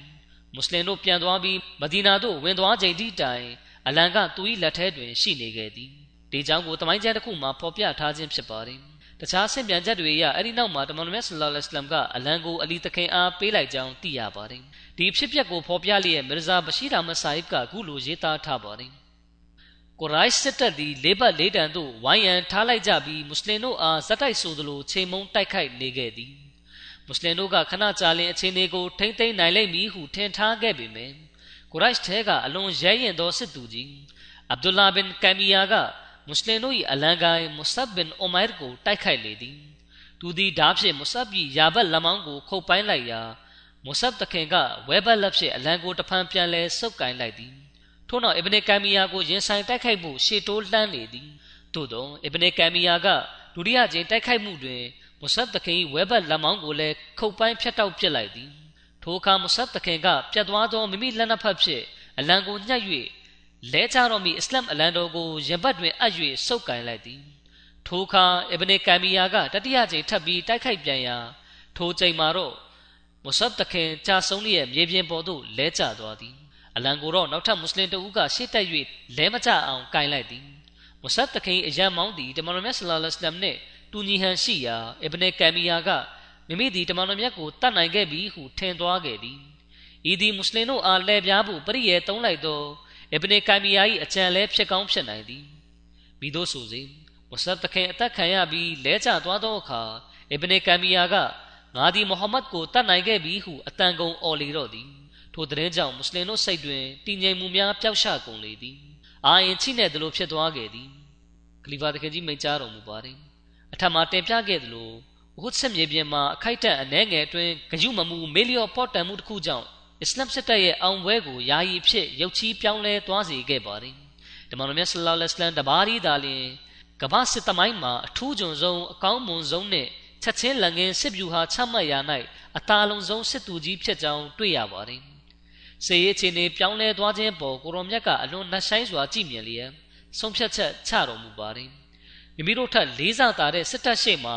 မွတ်စလင်တို့ပြန်သွားပြီးမဒီနာသို့ဝင်သွားချိန်ဒီတိုင်အလံကသူ၏လက်ထဲတွင်ရှိနေခဲ့သည်ဒီကြောင့်ကိုတမိုင်းကျမ်းတစ်ခုမှာဖော်ပြထားခြင်းဖြစ်ပါတယ်တခြားဆင့်ပြန်ချက်တွေအရအဲ့ဒီနောက်မှာတမန်တော်မြတ်ဆလ္လာလဟ်အလัยဟ်ကအလံကိုအလီတခင်အားပေးလိုက်ကြောင်းသိရပါတယ်ဒီဖြစ်ပျက်ကိုဖော်ပြလျက်မီရဇာဘရှိရာမဆိုင်ကအခုလိုရေးသားထားပါတယ် ကိုရိုက်စစ်တပ်သည်လေးပတ်လေးတန်သို့ဝိုင်းရန်ထားလိုက်ကြပြီးမွတ်စလင်တို့အားဇက်တိုက်ဆိုသလိုချိန်မုံတိုက်ခိုက်နေခဲ့သည်မမွတ်စလင်တို့ကခဏကြာလင်အခြေအနေကိုထိမ့်သိမ်းနိုင်လိမ့်မည်ဟုထင်ထားခဲ့ပေမယ့်ကိုရိုက်ထဲကအလွန်ရဲရင်သောစစ်သူကြီးအဗ်ဒူလာဘင်ကမ်မီယာကမွတ်စလင်တို့၏အလံကိုင်မုဆပ်ဘင်အိုမိုင်ကိုတိုက်ခိုက်လေသည်သူသည်ဓာဖြင့်မုဆပ်၏ယာဘတ်လမောင်းကိုခုတ်ပိုင်းလိုက်ရာမုဆပ်တခင်ကဝဲဘတ်လက်ဖြင့်အလံကိုတဖန်ပြန်လဲဆုပ်ကိုင်းလိုက်သည် ထို့နောက်အစ်ဘနကမ်မီယာကိုရင်ဆိုင်တိုက်ခိုက်မှုရှေ့တိုးလှမ်းလေသည်သို့သောအစ်ဘနကမ်မီယာကဒုတိယကြိမ်တိုက်ခိုက်မှုတွင်မုဆပ်တခင်၏ဝဲဘတ်လက်မောင်းကိုလည်းခုတ်ပိုင်းဖြတ်တောက်ပစ်လိုက်သည်ထိုအခါမုဆပ်တခင်ကပြတ်သွားသောမိမိလက်နက်ဖက်ဖြင့်အလံကိုညှက်၍လဲချတော်မူအစ္စလမ်အလံတော်ကိုရင်ဘတ်တွင်အပ်၍ဆုပ်ကိုင်လိုက်သည်ထိုအခါအဘနေကမ်မီယာကတတိယကြိမ်ထပ်ပြီးတိုက်ခိုက်ပြန်ရာထိုချိန်မှာတော့မုဆပ်တခင်ကြာဆုံးရဲ့မြေပြင်ပေါ်သို့လဲကျသွားသည် အလံကိုတော့နောက်ထပ်မွတ်စလင်တဦးကရှေ့တက်၍လဲမကျအောင်ကင်လိုက်သည်မုဆပ်တခင်အယံမောင်းသည်တမန်တော်မြတ်ဆလ္လာလဟ်အလัยဟ်နှင့်တူညီဟန်ရှိရာအဘနေကမ်မီယာကမိမိသည်တမန်တော်မြတ်ကိုတတ်နိုင်ခဲ့ပြီဟုထင်သွားခဲ့သည်ဤသည်မွတ်စလင်တို့အားလှည့်ပြားဖို့ပရိယေသုံးလိုက်သောအဘနေကမ်မီယာ၏အကြံလဲဖြစ်ကောင်းဖြစ်နိုင်သည်မိတို့ဆိုစေမုဆပ်တခင်အသက်ခံရပြီးလဲကျသွားသောအခါအဘနေကမ်မီယာကငါသည်မုဟမ္မဒ်ကိုတတ်နိုင်ခဲ့ပြီဟုအတန်ကုန်အော်လေတော့သည် ထိုတဲ့ကြောင့်မွတ်စလင်တို့စိတ်တွင်တည်ငြိမ်မှုများပျောက်ရှကုန်လေသည်အာရင်ချိနဲ့သလိုဖြစ်သွားခဲ့သည်ခလီဖာတခင်ကြီးမိန့်ကြားတော်မူပါတယ်အထက်မှာတင်ပြခဲ့သလိုဝုတ်ဆက်မြေပြင်မှာအခိုက်အတန့်အနှဲငယ်အတွင်းဂယုမမှုမေလျော့ပေါ်တန်မှုတစ်ခုကြောင့်အစ္စလမ်စစ်တပ်ရဲ့အောင်ပွဲကိုယာယီဖြစ်ရုပ်ချီးပြောင်းလဲသွားစေခဲ့ပါတယ်။ဓမ္မတော်မြတ်ဆလ္လာလဟ်အလัยဟ်တဘာရီဒါလင်ကမ္ဘာစစ်သမိုင်းမှာအထူးကျွန်ဆုံးအကောင်းမွန်ဆုံးနဲ့ချက်ချင်းလငင်းစစ်ဗျူဟာချမှတ်ရာ၌အသာလုံးဆုံးစစ်သူကြီးဖြစ်ကြောင်းတွေ့ရပါတယ်။ စေရေးချင်းနေပြောင်းလဲသွားခြင်းပေါ်ကိုရောမြတ်ကအလွန်နှဆိုင်စွာကြည်မြင်လျက်ဆုံးဖြတ်ချက်ချတော်မူပါတယ်။မိမိတို့ထက်လေးစားတာတဲ့စစ်တပ်ရှိမှ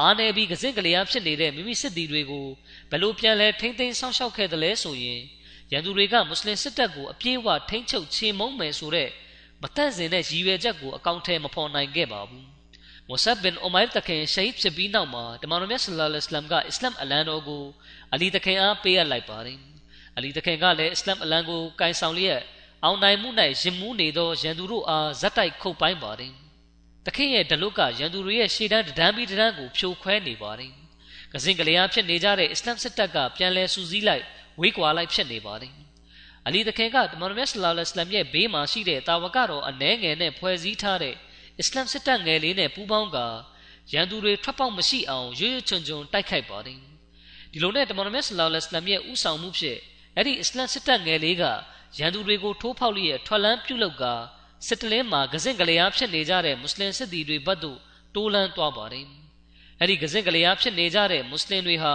အားနေပြီးကစင့်ကလျားဖြစ်နေတဲ့မိမိစစ်သည်တွေကိုဘယ်လိုပြန်လဲထိမ့်သိမ်းဆောင်းရှောက်ခဲ့တယ်လဲဆိုရင်ရန်သူတွေကမွတ်စလင်စစ်တပ်ကိုအပြည့်အဝထိမ့်ချုပ်ချေမှုန်းမယ်ဆိုတဲ့မတန့်စင်တဲ့ရည်ရွယ်ချက်ကိုအကောင့်ထဲမဖော်နိုင်ခဲ့ပါဘူး။မုဆပ်ဘင်အိုမိုင်တခင်ရှိတ်ဖြစ်ပြီးနောက်မှာတမန်တော်မြတ်ဆလ္လာလဟ်အလัยဟ်ကအစ္စလမ်အလံတော်ကိုအလီတခင်အားပေးအပ်လိုက်ပါတယ်။ အလီတခင်ကလည်းအစ္စလမ်အလံကိုကင်ဆောင်လျက်အောင်နိုင်မှု၌ရင်မှုနေသောရန်သူတို့အားဇက်တိုက်ခုတ်ပိုင်းပါတယ်တခင်ရဲ့ဒလုတ်ကရန်သူတွေရဲ့ရှေ့တန်းတန်းပြီးတန်းကိုဖြိုခွဲနေပါတယ်။ကစင်ကလေးအားဖြစ်နေကြတဲ့အစ္စလမ်စစ်တပ်ကပြန်လဲစူးစီးလိုက်ဝေးကွာလိုက်ဖြစ်နေပါတယ်။အလီတခင်ကတမန်တော်မြတ်ဆလ္လာလဟ်အလัยဟ်ရဲ့ဘေးမှာရှိတဲ့တာဝကတော်အနှဲငယ်နဲ့ဖွဲ့စည်းထားတဲ့အစ္စလမ်စစ်တပ်ငယ်လေးနဲ့ပူးပေါင်းကရန်သူတွေထွက်ပေါက်မရှိအောင်ရွရွချွန်ချွန်တိုက်ခိုက်ပါတယ်။ဒီလိုနဲ့တမန်တော်မြတ်ဆလ္လာလဟ်အလัยဟ်ရဲ့ဥဆောင်မှုဖြင့် အဲ့ဒီအစ္စလမ်စစ်တပ်ငယ်လေးကရန်သူတွေကိုထိုးဖောက်လျက်ထွက်လန်းပြုတ်လောက်ကစစ်တလင်းမှာဂစင့်ကလေးအားဖြစ်နေကြတဲ့မွတ်စလင်စစ်သည်တွေဘက်သို့တိုးလန်းသွားပါတယ်။အဲ့ဒီဂစင့်ကလေးအားဖြစ်နေကြတဲ့မွတ်စလင်တွေဟာ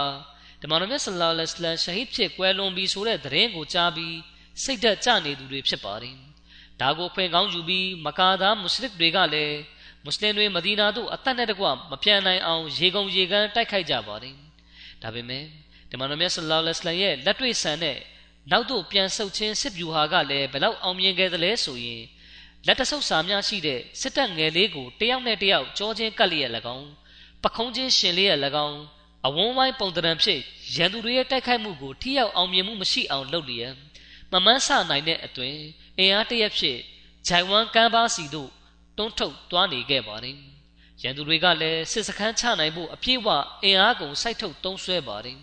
ဓမ္မတော်မြတ်ဆလ္လာလဟ်အလိုင်းရှဟီဒ်ဖြစ်ကွယ်လွန်ပြီးဆိုတဲ့သတင်းကိုကြားပြီးစိတ်သက်ကြနေသူတွေဖြစ်ပါတယ်။ဒါကိုဖွင့်ကောင်းယူပြီးမကာသားမွတ်စလစ်တွေကလည်းမွတ်စလင်တွေမဒီနာသို့အသက်နဲ့တကွမပြန်နိုင်အောင်ရေကုန်ရေကမ်းတိုက်ခိုက်ကြပါတယ်။ဒါပေမဲ့ ဓမ္မတော်မြတ်ဆလ္လာလဟ်အလိုင်းရဲ့လက်တွေ့ဆန်တဲ့နောက်သို့ပြန်ဆုတ်ခြင်းစစ်ဗျူဟာကလည်းဘလောက်အောင်မြင်ခဲ့သလဲဆိုရင်လက်တဆုပ်စာများရှိတဲ့စစ်တပ်ငယ်လေးကိုတယောက်နဲ့တယောက်ကြောချင်းကပ်လျက်၎င်းပခုံးချင်းရှင်လျက်၎င်းအဝန်းဝိုင်းပုံတံဖြစ်ရန်သူတွေရဲ့တိုက်ခိုက်မှုကိုထိရောက်အောင်မြင်မှုမရှိအောင်လုပ်လျက်မမန်းဆနိုင်တဲ့အသွင်အင်အားတရက်ဖြစ်ဂျိုင်ဝမ်ကမ်းပါစီတို့တွန်းထုတ်သွားနေခဲ့ပါတယ်ရန်သူတွေကလည်းစစ်စခန်းချနိုင်ဖို့အပြည့်အဝအင်အားကုန်စိုက်ထုတ်တုံးဆွဲပါတယ်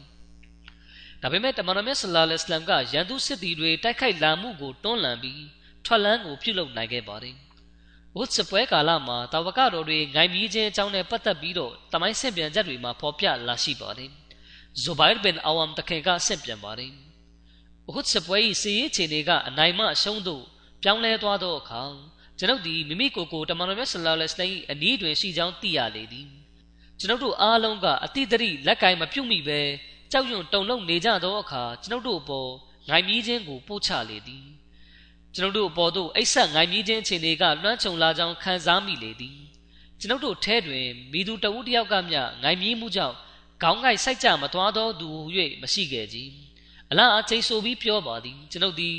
ဒါပေမဲ့တမန်တော်မြတ်ဆလ္လာလဟ်အလိုင်းကရန်သူစစ်သည်တွေတိုက်ခိုက်လာမှုကိုတွန်းလှန်ပြီးထွက်လန်းကိုပြုလုပ်နိုင်ခဲ့ပါတယ်။ဝတ်စပွဲကာလမှာတာဝကတော်တွေငိုင်းပြီးခြင်းအကြောင်းနဲ့ပတ်သက်ပြီးတော့တမိုင်းဆင့်ပြန်ချက်တွေမှာဖော်ပြလာရှိပါတယ်။ဇူဘိုင်ဘင်အဝမ်တခင်ကဆင့်ပြန်ပါတယ်။ဝတ်စပွဲ၏စီရေးခြေတွေကအနိုင်မအရှုံးတို့ပြောင်းလဲသွားသောအခါကျွန်ုပ်သည်မိမိကိုယ်ကိုတမန်တော်မြတ်ဆလ္လာလဟ်အလိုင်းအနီးတွင်ရှိကြောင်းသိရလေသည်။ကျွန်ုပ်တို့အားလုံးကအတိတ်တရိလက်ကင်မပြုတ်မိပဲ ကြောက်ရွံ့တုန်လှုပ်နေကြသောအခါကျွန်ုပ်တို့အပေါ်ငိုင်းမြီးခြင်းကိုပို့ချလေသည်ကျွန်ုပ်တို့အပေါ်သို့အိတ်ဆက်ငိုင်းမြီးခြင်းအခြေအနေကလွှမ်းခြုံလာကြောင်းခံစားမိလေသည်ကျွန်ုပ်တို့ထဲတွင်မိသူတဦးတယောက်ကမျှငိုင်းမြီးမှုကြောင့်ခေါင်းကိုက်စိုက်ကြမသွားသောသူ၍မရှိခဲ့ကြအလားအချိန်ဆိုပြီးပြောပါသည်ကျွန်ုပ်သည်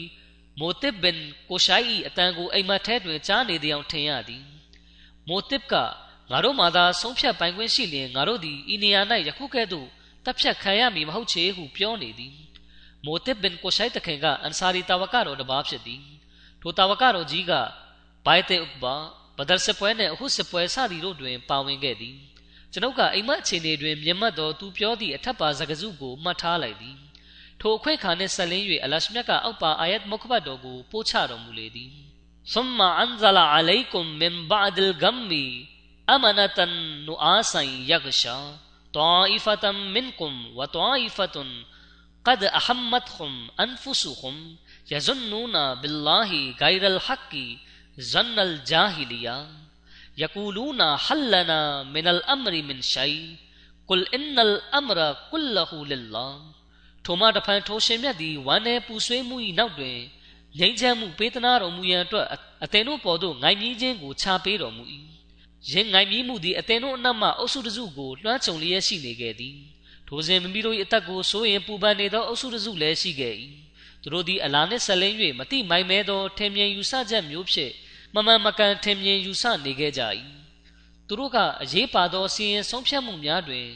မိုတစ်ဘင်ကိုရှိုင်း၏အတန်ကိုအိမ်မက်ထဲတွင်ကြားနေသည်အောင်ထင်ရသည်မိုတစ်ကငါတို့မှသာဆုံးဖြတ်ပိုင်ခွင့်ရှိလျင်ငါတို့သည်ဤနေရာ၌ယခုကဲ့သို့ တပ်ဖြတ်ခံရမည်မဟုတ်ချေဟုပြောနေသည်မိုတစ်ဘင်ကိုရှိုက်တခင်ကအန်ဆာရီတာဝကတော်တစ်ပါးဖြစ်သည်ထိုတာဝကတော်ကြီးကဘိုင်တေဥပ္ပါဘဒရ်စပွဲနှင့်အဟုစပွဲစသည်တို့တွင် ပါဝင်ခဲ့သည်ကျွန်ုပ်ကအိမ်မက်အခြေအနေတွင်မြင်မှတ်သောသူပြောသည့်အထက်ပါစကားစုကိုမှတ်ထားလိုက်သည်ထိုအခွင့်အခါနှင့်ဆက်လင်း၍အလရှမြတ်ကအောက်ပါအာယတ်မုခဘတ်တော်ကိုပို့ချတော်မူလေသည်ဆုမအန်ဇလာအလိုင်ကွမ်မင်ဘာဒ်လ်ဂမ်မီအမနတန်နူအာဆန်ယဂရှာ طائفة منكم وطائفة قد أحمتهم أنفسهم يظنون بالله غير الحق ظن الجاهلية يقولون هل لنا من الأمر من شيء قل إن الأمر كله لله ထိုမှတဖန်ထိုရှင်မြတ်သည်ဝမ်းနည်းပူဆွေးမှု၏နောက်တွင်ငြိမ်းချမ်းမှုပေးသနာတော်မူရန်အတွက်အသင်တို့ပေါ်သို့ငိုင်မြီးခြင်းကိုခြာပေးတော်မူ၏ ယင်ငိုင်မြီးမှုသည်အသင်တို့အနက်မှအုပ်စုတစုကိုလွှမ်းခြုံလျက်ရှိနေခဲ့သည်ထိုစဉ်မိမိတို့၏အသက်ကိုစိုးရင်ပူပန်နေသောအုပ်စုတစုလည်းရှိခဲ့၏သူတို့သည်အလာနှင့်ဆက်လင်း၍မတိမိုင်မဲသောထင်မြင်ယူဆချက်မျိုးဖြင့်မမှန်မကန်ထင်မြင်ယူဆနေခဲ့ကြ၏သူတို့ကအရေးပါသောစီရင်ဆုံးဖြတ်မှုများတွင်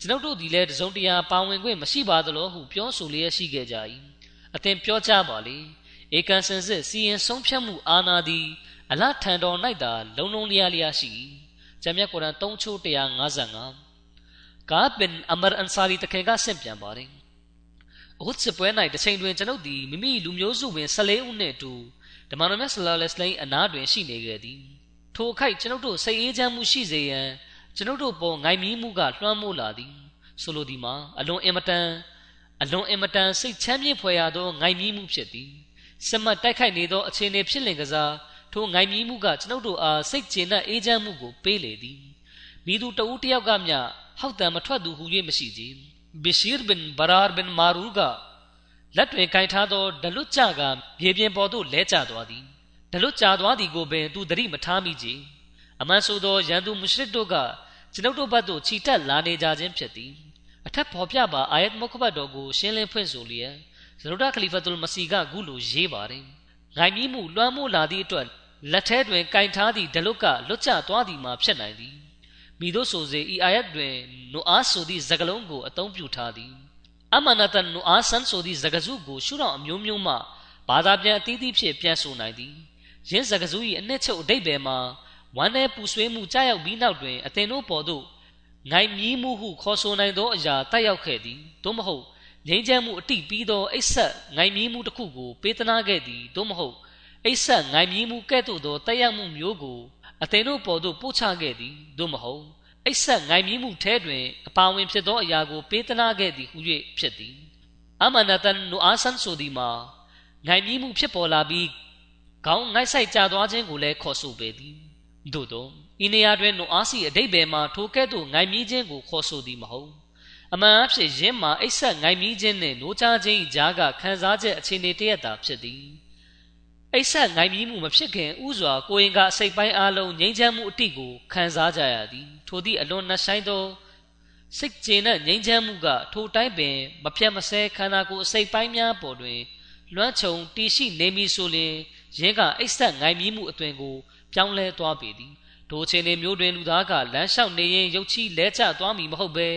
ကျွန်ုပ်တို့သည်လည်းတစုံတရာပါဝင်ခွင့်မရှိပါသလိုဟုပြောဆိုလျက်ရှိခဲ့ကြ၏အသင်ပြောကြပါလေဧကန်စင်စစ်စီရင်ဆုံးဖြတ်မှုအာဏာသည် အလထံတော်၌သာလုံလုံလျားလျားရှိဂျမ်းမြတ်ကုရ်အန်3ချိုး155ကာဘင်အမရ်အန်ဆာရီတခင်ကဆင့်ပြန်ပါတယ်အဟုတ်စပွဲ၌တစ်ချိန်တွင်ကျွန်ုပ်သည်မိမိလူမျိုးစုဝင်14ဦးနှင့်အတူဓမ္မတော်မြတ်ဆလ္လာလဟ်အလိုင်းအနားတွင်ရှိနေခဲ့သည်ထိုအခိုက်ကျွန်ုပ်တို့စိတ်အေးချမ်းမှုရှိစေရန်ကျွန်ုပ်တို့ပေါ်ငိုင်မီးမှုကလွှမ်းမိုးလာသည်ဆိုလိုသည်မှာအလွန်အင်မတန်အလွန်အင်မတန်စိတ်ချမ်းမြေ့ဖွယ်ရသောငိုင်မီးမှုဖြစ်သည်စမတ်တိုက်ခိုက်နေသောအခြေအနေဖြစ်လင်ကစား ထိုငိုင်မီးမှုကကျွန်ုပ်တို့အားစိတ်ကျေနပ်အေးချမ်းမှုကိုပေးလေသည်မိသူတဦးတယောက်ကမျှဟောက်တံမထွက်သူဟူ၍မရှိကြဘီရှီရ်ဘင်ဘရာဘင်မာရူကလက်တွင်ကင်ထားသောဒလွတ်ကြကမြေပြင်ပေါ်သို့လဲကျသွားသည်ဒလွတ်ကျသွားသည်ကိုပင်သူသတိမထားမိကြအမှန်ဆိုသောရန်သူမုရှရစ်တို့ကကျွန်ုပ်တို့ဘက်သို့ခြိတက်လာနေကြခြင်းဖြစ်သည်အထက်ဖော်ပြပါအာယတ်မုခဘတ်တော်ကိုရှင်းလင်းဖွင့်ဆိုလျက်ဇရူဒခလီဖတ်တူလ်မစီကခုလိုရေးပါတယ်။ငိုင်မြီးမှုလွှမ်းမိုးလာသည့်အတွက် လက်ထဲတွင်ကင်ထားသည့်ဒလုတ်ကလွတ်ကျသွားသည်မှာဖြစ်နိုင်သည်။မိတို့ဆိုစေဤအာယတ်တွင်နူအားဆိုသည့်စကားလုံးကိုအသုံးပြုထားသည်။အမနတန်နူအားဆန်ဆိုသည့်စကားစုကိုရှုထောင့်အမျိုးမျိုးမှဘာသာပြန်အသီးသီးဖြင့်ပြန်ဆိုနိုင်သည်။ယင်းစကားစု၏အနှစ်ချုပ်အတိတ်ဘယ်မှာဝမ်းနဲ့ပူဆွေးမှုကြားရောက်ပြီးနောက်တွင်အသင်တို့ပေါ်သို့ငိုင်မြီးမှုဟုခေါ်ဆိုနိုင်သောအရာတက်ရောက်ခဲ့သည်သို့မဟုတ်ငြိမ်းချမ်းမှုအတိပြီးသောအိဆက်ငိုင်မြီးမှုတစ်ခုကိုပေးသနာခဲ့သည်သို့မဟုတ် အိဆက်ငိုင်မြီးမှုကဲ့သို့သောတက်ရောက်မှုမျိုးကိုအသင်တို့ပေါ်သို့ပို့ချခဲ့သည်သို့မဟုတ်အိဆက်ငိုင်မြီးမှုထဲတွင်အပါဝင်ဖြစ်သောအရာကိုပေးသနာခဲ့သည်ဟု၍ဖြစ်သည်အမနတန်နူအာဆန်ဆိုသည်မှာငိုင်မြီးမှုဖြစ်ပေါ်လာပြီးခေါင်းငိုက်ဆိုင်ကြသွားခြင်းကိုလည်းခေါ်ဆိုပေသည်သို့သောဤနေရာတွင်နိုအားစီအတိတ်ဘယ်မှာထိုကဲ့သို့ငိုင်မြီးခြင်းကိုခေါ်ဆိုသည်မဟုတ်အမှန်အဖြစ်ယင်းမှာအိဆက်ငိုင်မြီးခြင်းနှင့်နိုးချခြင်း၏ကြားကခံစားချက်အခြေအနေတရက်တာဖြစ်သည် အိဆက်ငိုင်မြီးမှုမဖြစ်ခင်ဥစွာကိုရင်ကအစိတ်ပိုင်းအလုံးငြိမ်းချမ်းမှုအတိကိုခံစားကြရသည်ထိုသည့်အလွန်နှဆိုင်သောစိတ်ကျေနပ်ငြိမ်းချမ်းမှုကထိုတိုင်းပင်မပြတ်မစဲခန္ဓာကိုယ်အစိတ်ပိုင်းများပေါ်တွင် လွှမ်းခြုံတည်ရှိနေမည်ဆိုလျှင်ရင်းကအိဆက်ငိုင်မြီးမှုအသွင်ကိုပြောင်းလဲသွားပေသည်ထိုချိန်နေမျိုးတွင်လူသားကလမ်းလျှောက်နေရင်ရုပ်ချီလဲကျသွားမည်မဟုတ်ပဲ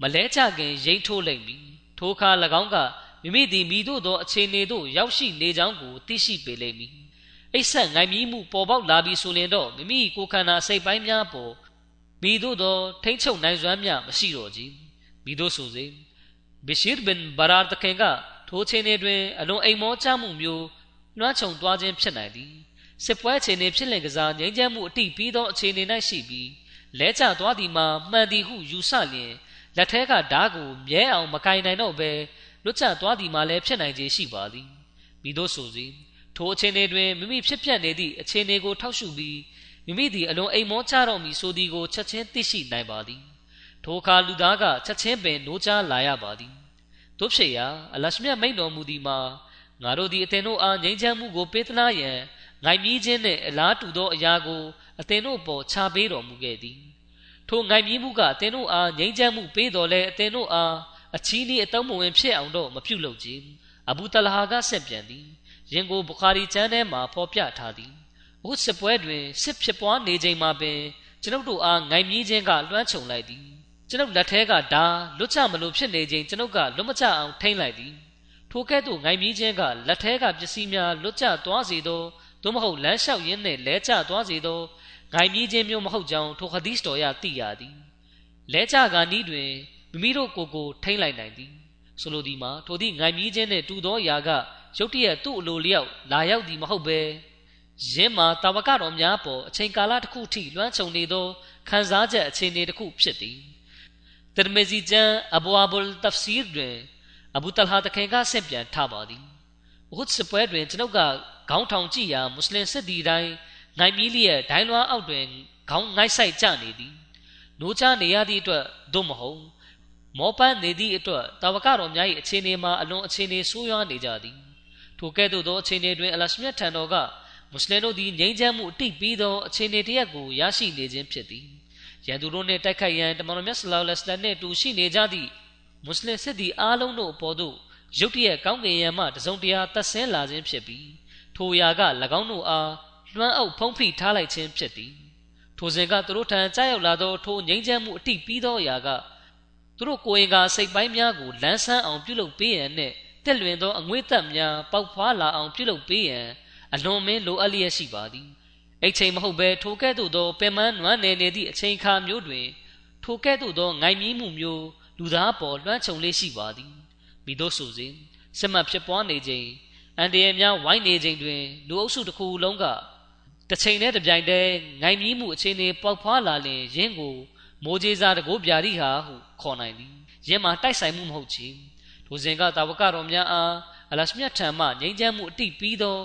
မလဲကျခင်ရိမ့်ထိုးလိမ့်မည်ထိုအခါ၎င်းက မိမိသည်မိတို့သောအခြေအနေသို့ရောက်ရှိနေကြောင်းကိုသိရှိပေလိမ့်မည်အိတ်ဆက်ငိုင်မြီးမှုပေါ်ပေါက်လာပြီးဆိုရင်တော့မိမိကိုယ်ခန္ဓာစိတ်ပိုင်းများပေါ်မိတို့သောထိမ့်ချုပ်နိုင်စွမ်းများမရှိတော့ကြမိတို့ဆိုစေဘီရှီရ်ဘင်ဘာရာတခင်ကထိုချိန်တွင်အလွန်အိမ်မောချမှုမျိုးလွှမ်းခြုံသွားခြင်းဖြစ်နိုင်သည်စစ်ပွဲအခြေအနေဖြစ်လင်ကစားငြိမ်းချမ်းမှုအတိပြီးသောအခြေအနေ၌ရှိပြီးလဲကျသွားသည်မှာမှန်သည်ဟုယူဆလျင်လက်ထဲကဓားကိုမြဲအောင်မကင်နိုင်တော့ဘဲ လွတ်ကျသွားသည်မှာလည်းဖြစ်နိုင်ခြေရှိပါသည်မိတို့ဆိုစီထိုအခြေအနေတွင်မိမိဖြစ်ပျက်နေသည့်အခြေအနေကိုထောက်ရှုပြီးမိမိသည်အလွန်အိမ်မောချတော့မည်ဆိုသည်ကိုချက်ချင်းသိရှိနိုင်ပါသည်ထိုအခါလူသားကချက်ချင်းပင်နိုးချလာရပါသည်တို့ဖြစ်ရာအလရှမြတ်မိန်တော်မူသည်မှာငါတို့သည်အသင်တို့အားငြိမ်းချမ်းမှုကိုပေးသနာရန်ငိုင်မြည်ခြင်းနှင့်အလားတူသောအရာကိုအသင်တို့ပေါ်ချပေးတော်မူခဲ့သည်ထိုငိုင်မြည်မှုကအသင်တို့အားငြိမ်းချမ်းမှုပေးတော်လဲအသင်တို့အား အချီးနှီးအတုံးမဝင်ဖြစ်အောင်တော့မပြုလုပ်ကြအဘူတလဟာကဆက်ပြန်သည်ရင်ကိုဘုခါရီကျမ်းထဲမှာဖော်ပြထားသည်အခုစစ်ပွဲတွင်စစ်ဖြစ်ပွားနေချိန်မှာပင်ကျွန်ုပ်တို့အားငိုင်မြည်ခြင်းကလွှမ်းခြုံလိုက်သည်ကျွန်ုပ်လက်ထဲကဓာလွတ်ချမလို့ဖြစ်နေချိန်ကျွန်ုပ်ကလွတ်မချအောင်ထိမ့်လိုက်သည်ထိုကဲ့သို့ငိုင်မြည်ခြင်းကလက်ထဲကပစ္စည်းများလွတ်ကျသွားစေသောသို့မဟုတ်လမ်းလျှောက်ရင်းနဲ့လဲကျသွားစေသောဂိုင်မြည်ခြင်းမျိုးမဟုတ်ကြောင်းထိုဟဒီစ်တော်ရသိရသည်လဲကြကာနီးတွင် မိမိတို့ကိုယ်ကိုထိမ့်လိုက်နိုင်သည်ဆိုလိုသည်မှာထိုသည့်ငိုင်မြီးခြင်းနှင့်တူသောຢာကရုတ်တရက်သူ့အလိုလျောက်လာရောက်သည်မဟုတ်ဘဲယင်းမှာတာဝကတော်များပေါ်အချိန်ကာလတစ်ခုထိလွှမ်းခြုံနေသောခံစားချက်အခြေအနေတစ်ခုဖြစ်သည်တရမဇီကျမ်းအဘူအဘူလ်တဖ်ဆီရ်တွင်အဘူတလဟာတခင်ကဆင့်ပြန်ထားပါသည်ဥဒ်စပွဲတွင်ကျွန်ုပ်ကခေါင်းထောင်ကြည့်ရာမွတ်စလင်စစ်သည်တိုင်းငိုင်မီးလျက်ဒိုင်းလွှားအောက်တွင်ခေါင်းငိုက်ဆိုင်ကြနေသည်နိုးချနေရသည့်အတွက်သို့မဟုတ် မောပန်းနေသည့်အတွက်တာဝကတော်များ၏အခြေအနေမှာအလွန်အခြေအနေဆိုးရွားနေကြသည်ထိုကဲ့သို့သောအခြေအနေတွင်အလရှမြတ်ထံတော်ကမွတ်စလင်တို့သည်ငြိမ်းချမ်းမှုအတိပြီးသောအခြေအနေတရက်ကိုရရှိနေခြင်းဖြစ်သည်ရန်သူတို့နှင့်တိုက်ခိုက်ရန်တမန်တော်မြတ်ဆလောလ္လဟ်အလိုင်းနှင့်တူရှိနေကြသည့်မွတ်စလင်စစ်သည်အားလုံးတို့အပေါ်သို့ရုတ်တရက်ကောင်းကင်ယံမှတစုံတရာတက်ဆင်းလာခြင်းဖြစ်ပြီးထိုအရာက၎င်းတို့အားလွှမ်းအုပ်ဖုံးဖိထားလိုက်ခြင်းဖြစ်သည်ထိုစဉ်ကသူတို့ထံကြားရောက်လာသောထိုငြိမ်းချမ်းမှုအတိပြီးသောအရာက သူတို့ကိုယ်ရင်ကစိတ်ပိုင်းများကိုလန်းဆန်းအောင်ပြုလုပ်ပေးရန်နဲ့တက်လွင်သောအငွေ့သက်များပေါက်ဖွာလာအောင်ပြုလုပ်ပေးရန်အလွန်မင်းလိုအပ်လျက်ရှိပါသည်အိတ်ချိန်မဟုတ်ဘဲထိုကဲ့သို့သောပင်မနွမ်းနယ်နေသည့်အချိန်ခါမျိုးတွင်ထိုကဲ့သို့သောငိုင်မြီးမှုမျိုးလူသားပေါ်လွှမ်းခြုံလေးရှိပါသည်မိတို့ဆိုစဉ်စစ်မှတ်ဖြစ်ပွားနေခြင်းအန်တရများဝိုင်းနေခြင်းတွင်လူအုပ်စုတစ်ခုလုံးကတစ်ချိန်နဲ့တစ်ပြိုင်တည်းငိုင်မြီးမှုအခြေအနေပေါက်ဖွာလာလင်ရင်းကိုမိုးကြီးစားတကိုးပြာရီဟာဟု ခေါ်နိုင်သည်ရင်းမှာတိုက်ဆိုင်မှုမဟုတ်ချေထိုစဉ်ကတာဝကတော်များအားအလရှမြတ်ထံမှငြိမ်းချမ်းမှုအတိပြီးသော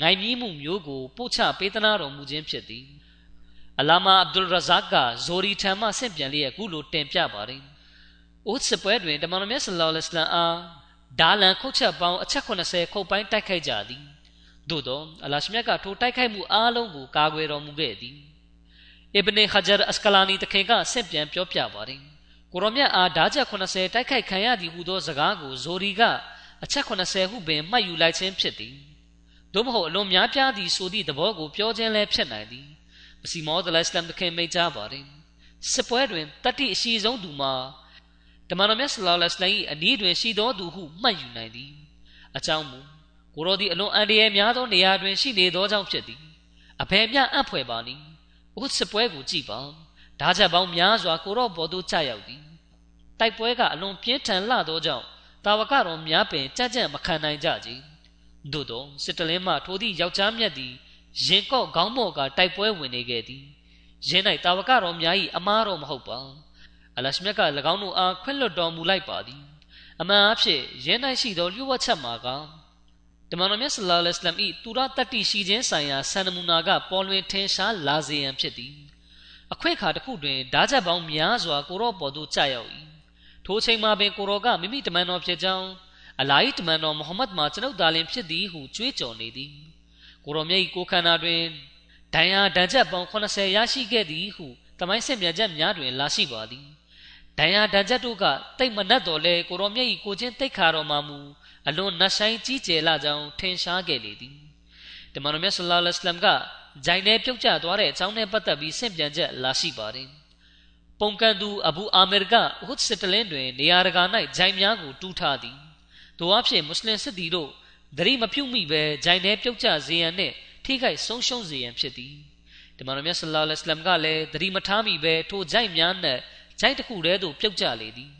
ငိုင်မြီးမှုမျိုးကိုပို့ချပေးသနာတော်မူခြင်းဖြစ်သည်အလာမာအဗ်ဒุลရဇက်ကဇိုရီထံမှဆင့်ပြန်လျက်အခုလိုတင်ပြပါတယ်။အိုးစပွဲတွင်တမန်တော်မြတ်ဆလောလ္လဟ်အလိုင်းအားဒါလန်ခုတ်ချက်ပေါင်းအချက်80ခုတ်ပိုင်းတိုက်ခိုက်ကြသည်။သို့သောအလရှမြတ်ကထိုတိုက်ခိုက်မှုအားလုံးကိုကာကွယ်တော်မူခဲ့သည်။အစ်ဘနေဟဂျာအစကလာနီတခင်ကဆင့်ပြန်ပြောပြပါတယ်။ ကိုရောမြတ်အားဓာချက်80တိုက်ခိုက်ခံရသည်ဟုသောစကားကိုဇိုရီကအချက်80ဟုပင်မှတ်ယူလိုက်ခြင်းဖြစ်သည်။သို့မဟုတ်အလွန်များပြားသည်ဆိုသည့်သဘောကိုပြောခြင်းလည်းဖြစ်နိုင်သည်မစီမောဒလစ္စလမ်တခင်မိတ်ကြပါတယ်စစ်ပွဲတွင်တတိအရှိဆုံးသူမှာတမန်တော်မြတ်ဆလောလ္လဟ်အလိုင်း၏အနည်းတွင်ရှိသောသူဟုမှတ်ယူနိုင်သည်အကြောင်းမူကိုရောသည်အလွန်အန္တရာယ်များသောနေရာတွင်ရှိနေသောကြောင့်ဖြစ်သည်အဘယ်မျှအံ့ဖွယ်ပါနည်းဥစစ်ပွဲကိုကြည့်ပါ ဓာချက်ပေါင်းများစွာကိုရောဘော်သို့ကျရောက်သည်တိုက်ပွဲကအလွန်ပြင်းထန်လှသောကြောင့်တာဝကတော်များပင်ကြက်ကြက်မခံနိုင်ကြကြသို့သောစစ်တလင်းမှထိုသည့်ယောက်ျားမြတ်သည်ရင်ကော့ခေါင်းမော့ကတိုက်ပွဲဝင်နေခဲ့သည်ရင်း၌တာဝကတော်များ၏အမားတော်မဟုတ်ပါအလရှမြတ်က၎င်းတို့အားခွင့်လွတ်တော်မူလိုက်ပါသည်အမှန်အဖြစ်ရင်း၌ရှိသောလျှို့ဝှက်ချက်မှာကတမန်တော်မြတ်ဆလ္လာလဟ်အလัยဟ်၏သူရတတ္တိရှိခြင်းဆိုင်ရာဆန္ဒမူနာကပေါ်လွင်ထင်ရှားလာစေရန်ဖြစ်သည် အခွင့်အခါတစ်ခုတွင်ဓာချက်ပေါင်းများစွာကိုရော့ပေါ်သို့ကြာရောက်၏ထိုချိန်မှာပင်ကိုရောကမိမိတမန်တော်ဖြစ်ကြောင်းအလာဟ်တမန်တော်မုဟမ္မဒ်မှာကျွန်ုပ်သားလင်ဖြစ်သည်ဟုကြွေးကြော်နေသည်ကိုရောမြတ်၏ကိုခန္ဓာတွင်ဒဏ်ရာဒဏ်ချက်ပေါင်း80ရရှိခဲ့သည်ဟုတမိုင်းဆင့်မြတ်ချက်များတွင်လာရှိပါသည်ဒဏ်ရာဒဏ်ချက်တို့ကတိတ်မနှက်တော်လဲကိုရောမြတ်၏ကိုချင်းတိတ်ခါတော်မှာမူအလွန်နှဆိုင်ကြီးကျယ်လာကြောင်းထင်ရှားခဲ့လေသည်တမန်တော်မြတ်ဆလ္လာလဟ်အလัยဟ်က ဂျိုင်းထဲပြုတ်ကျသွားတဲ့အကြောင်းနဲ့ပတ်သက်ပြီးဆင့်ပြန်ချက်လာရှိပါတယ်ပုံကန်သူအဘူအာမီရ်ကဥဟ်စစ်တလင်းတွင်နေရာတကာ၌ဂျိုင်းများကိုတူးထားသည်တို့အဖြစ်မွတ်စလင်စစ်သည်တို့သတိမပြုတ်မိပဲဂျိုင်ထဲပြုတ်ကျစေရန်နဲ့ထိခိုက်ဆုံးရှုံးစေရန်ဖြစ်သည်ဒီမှာမြတ်ဆလ္လာလဟ်အလัยဟ်ကလည်းသတိမထားမိပဲထိုဂျိုင်များနဲ့ဂျိုင်တစ်ခုတည်းသို့ပြုတ်ကျလေသည်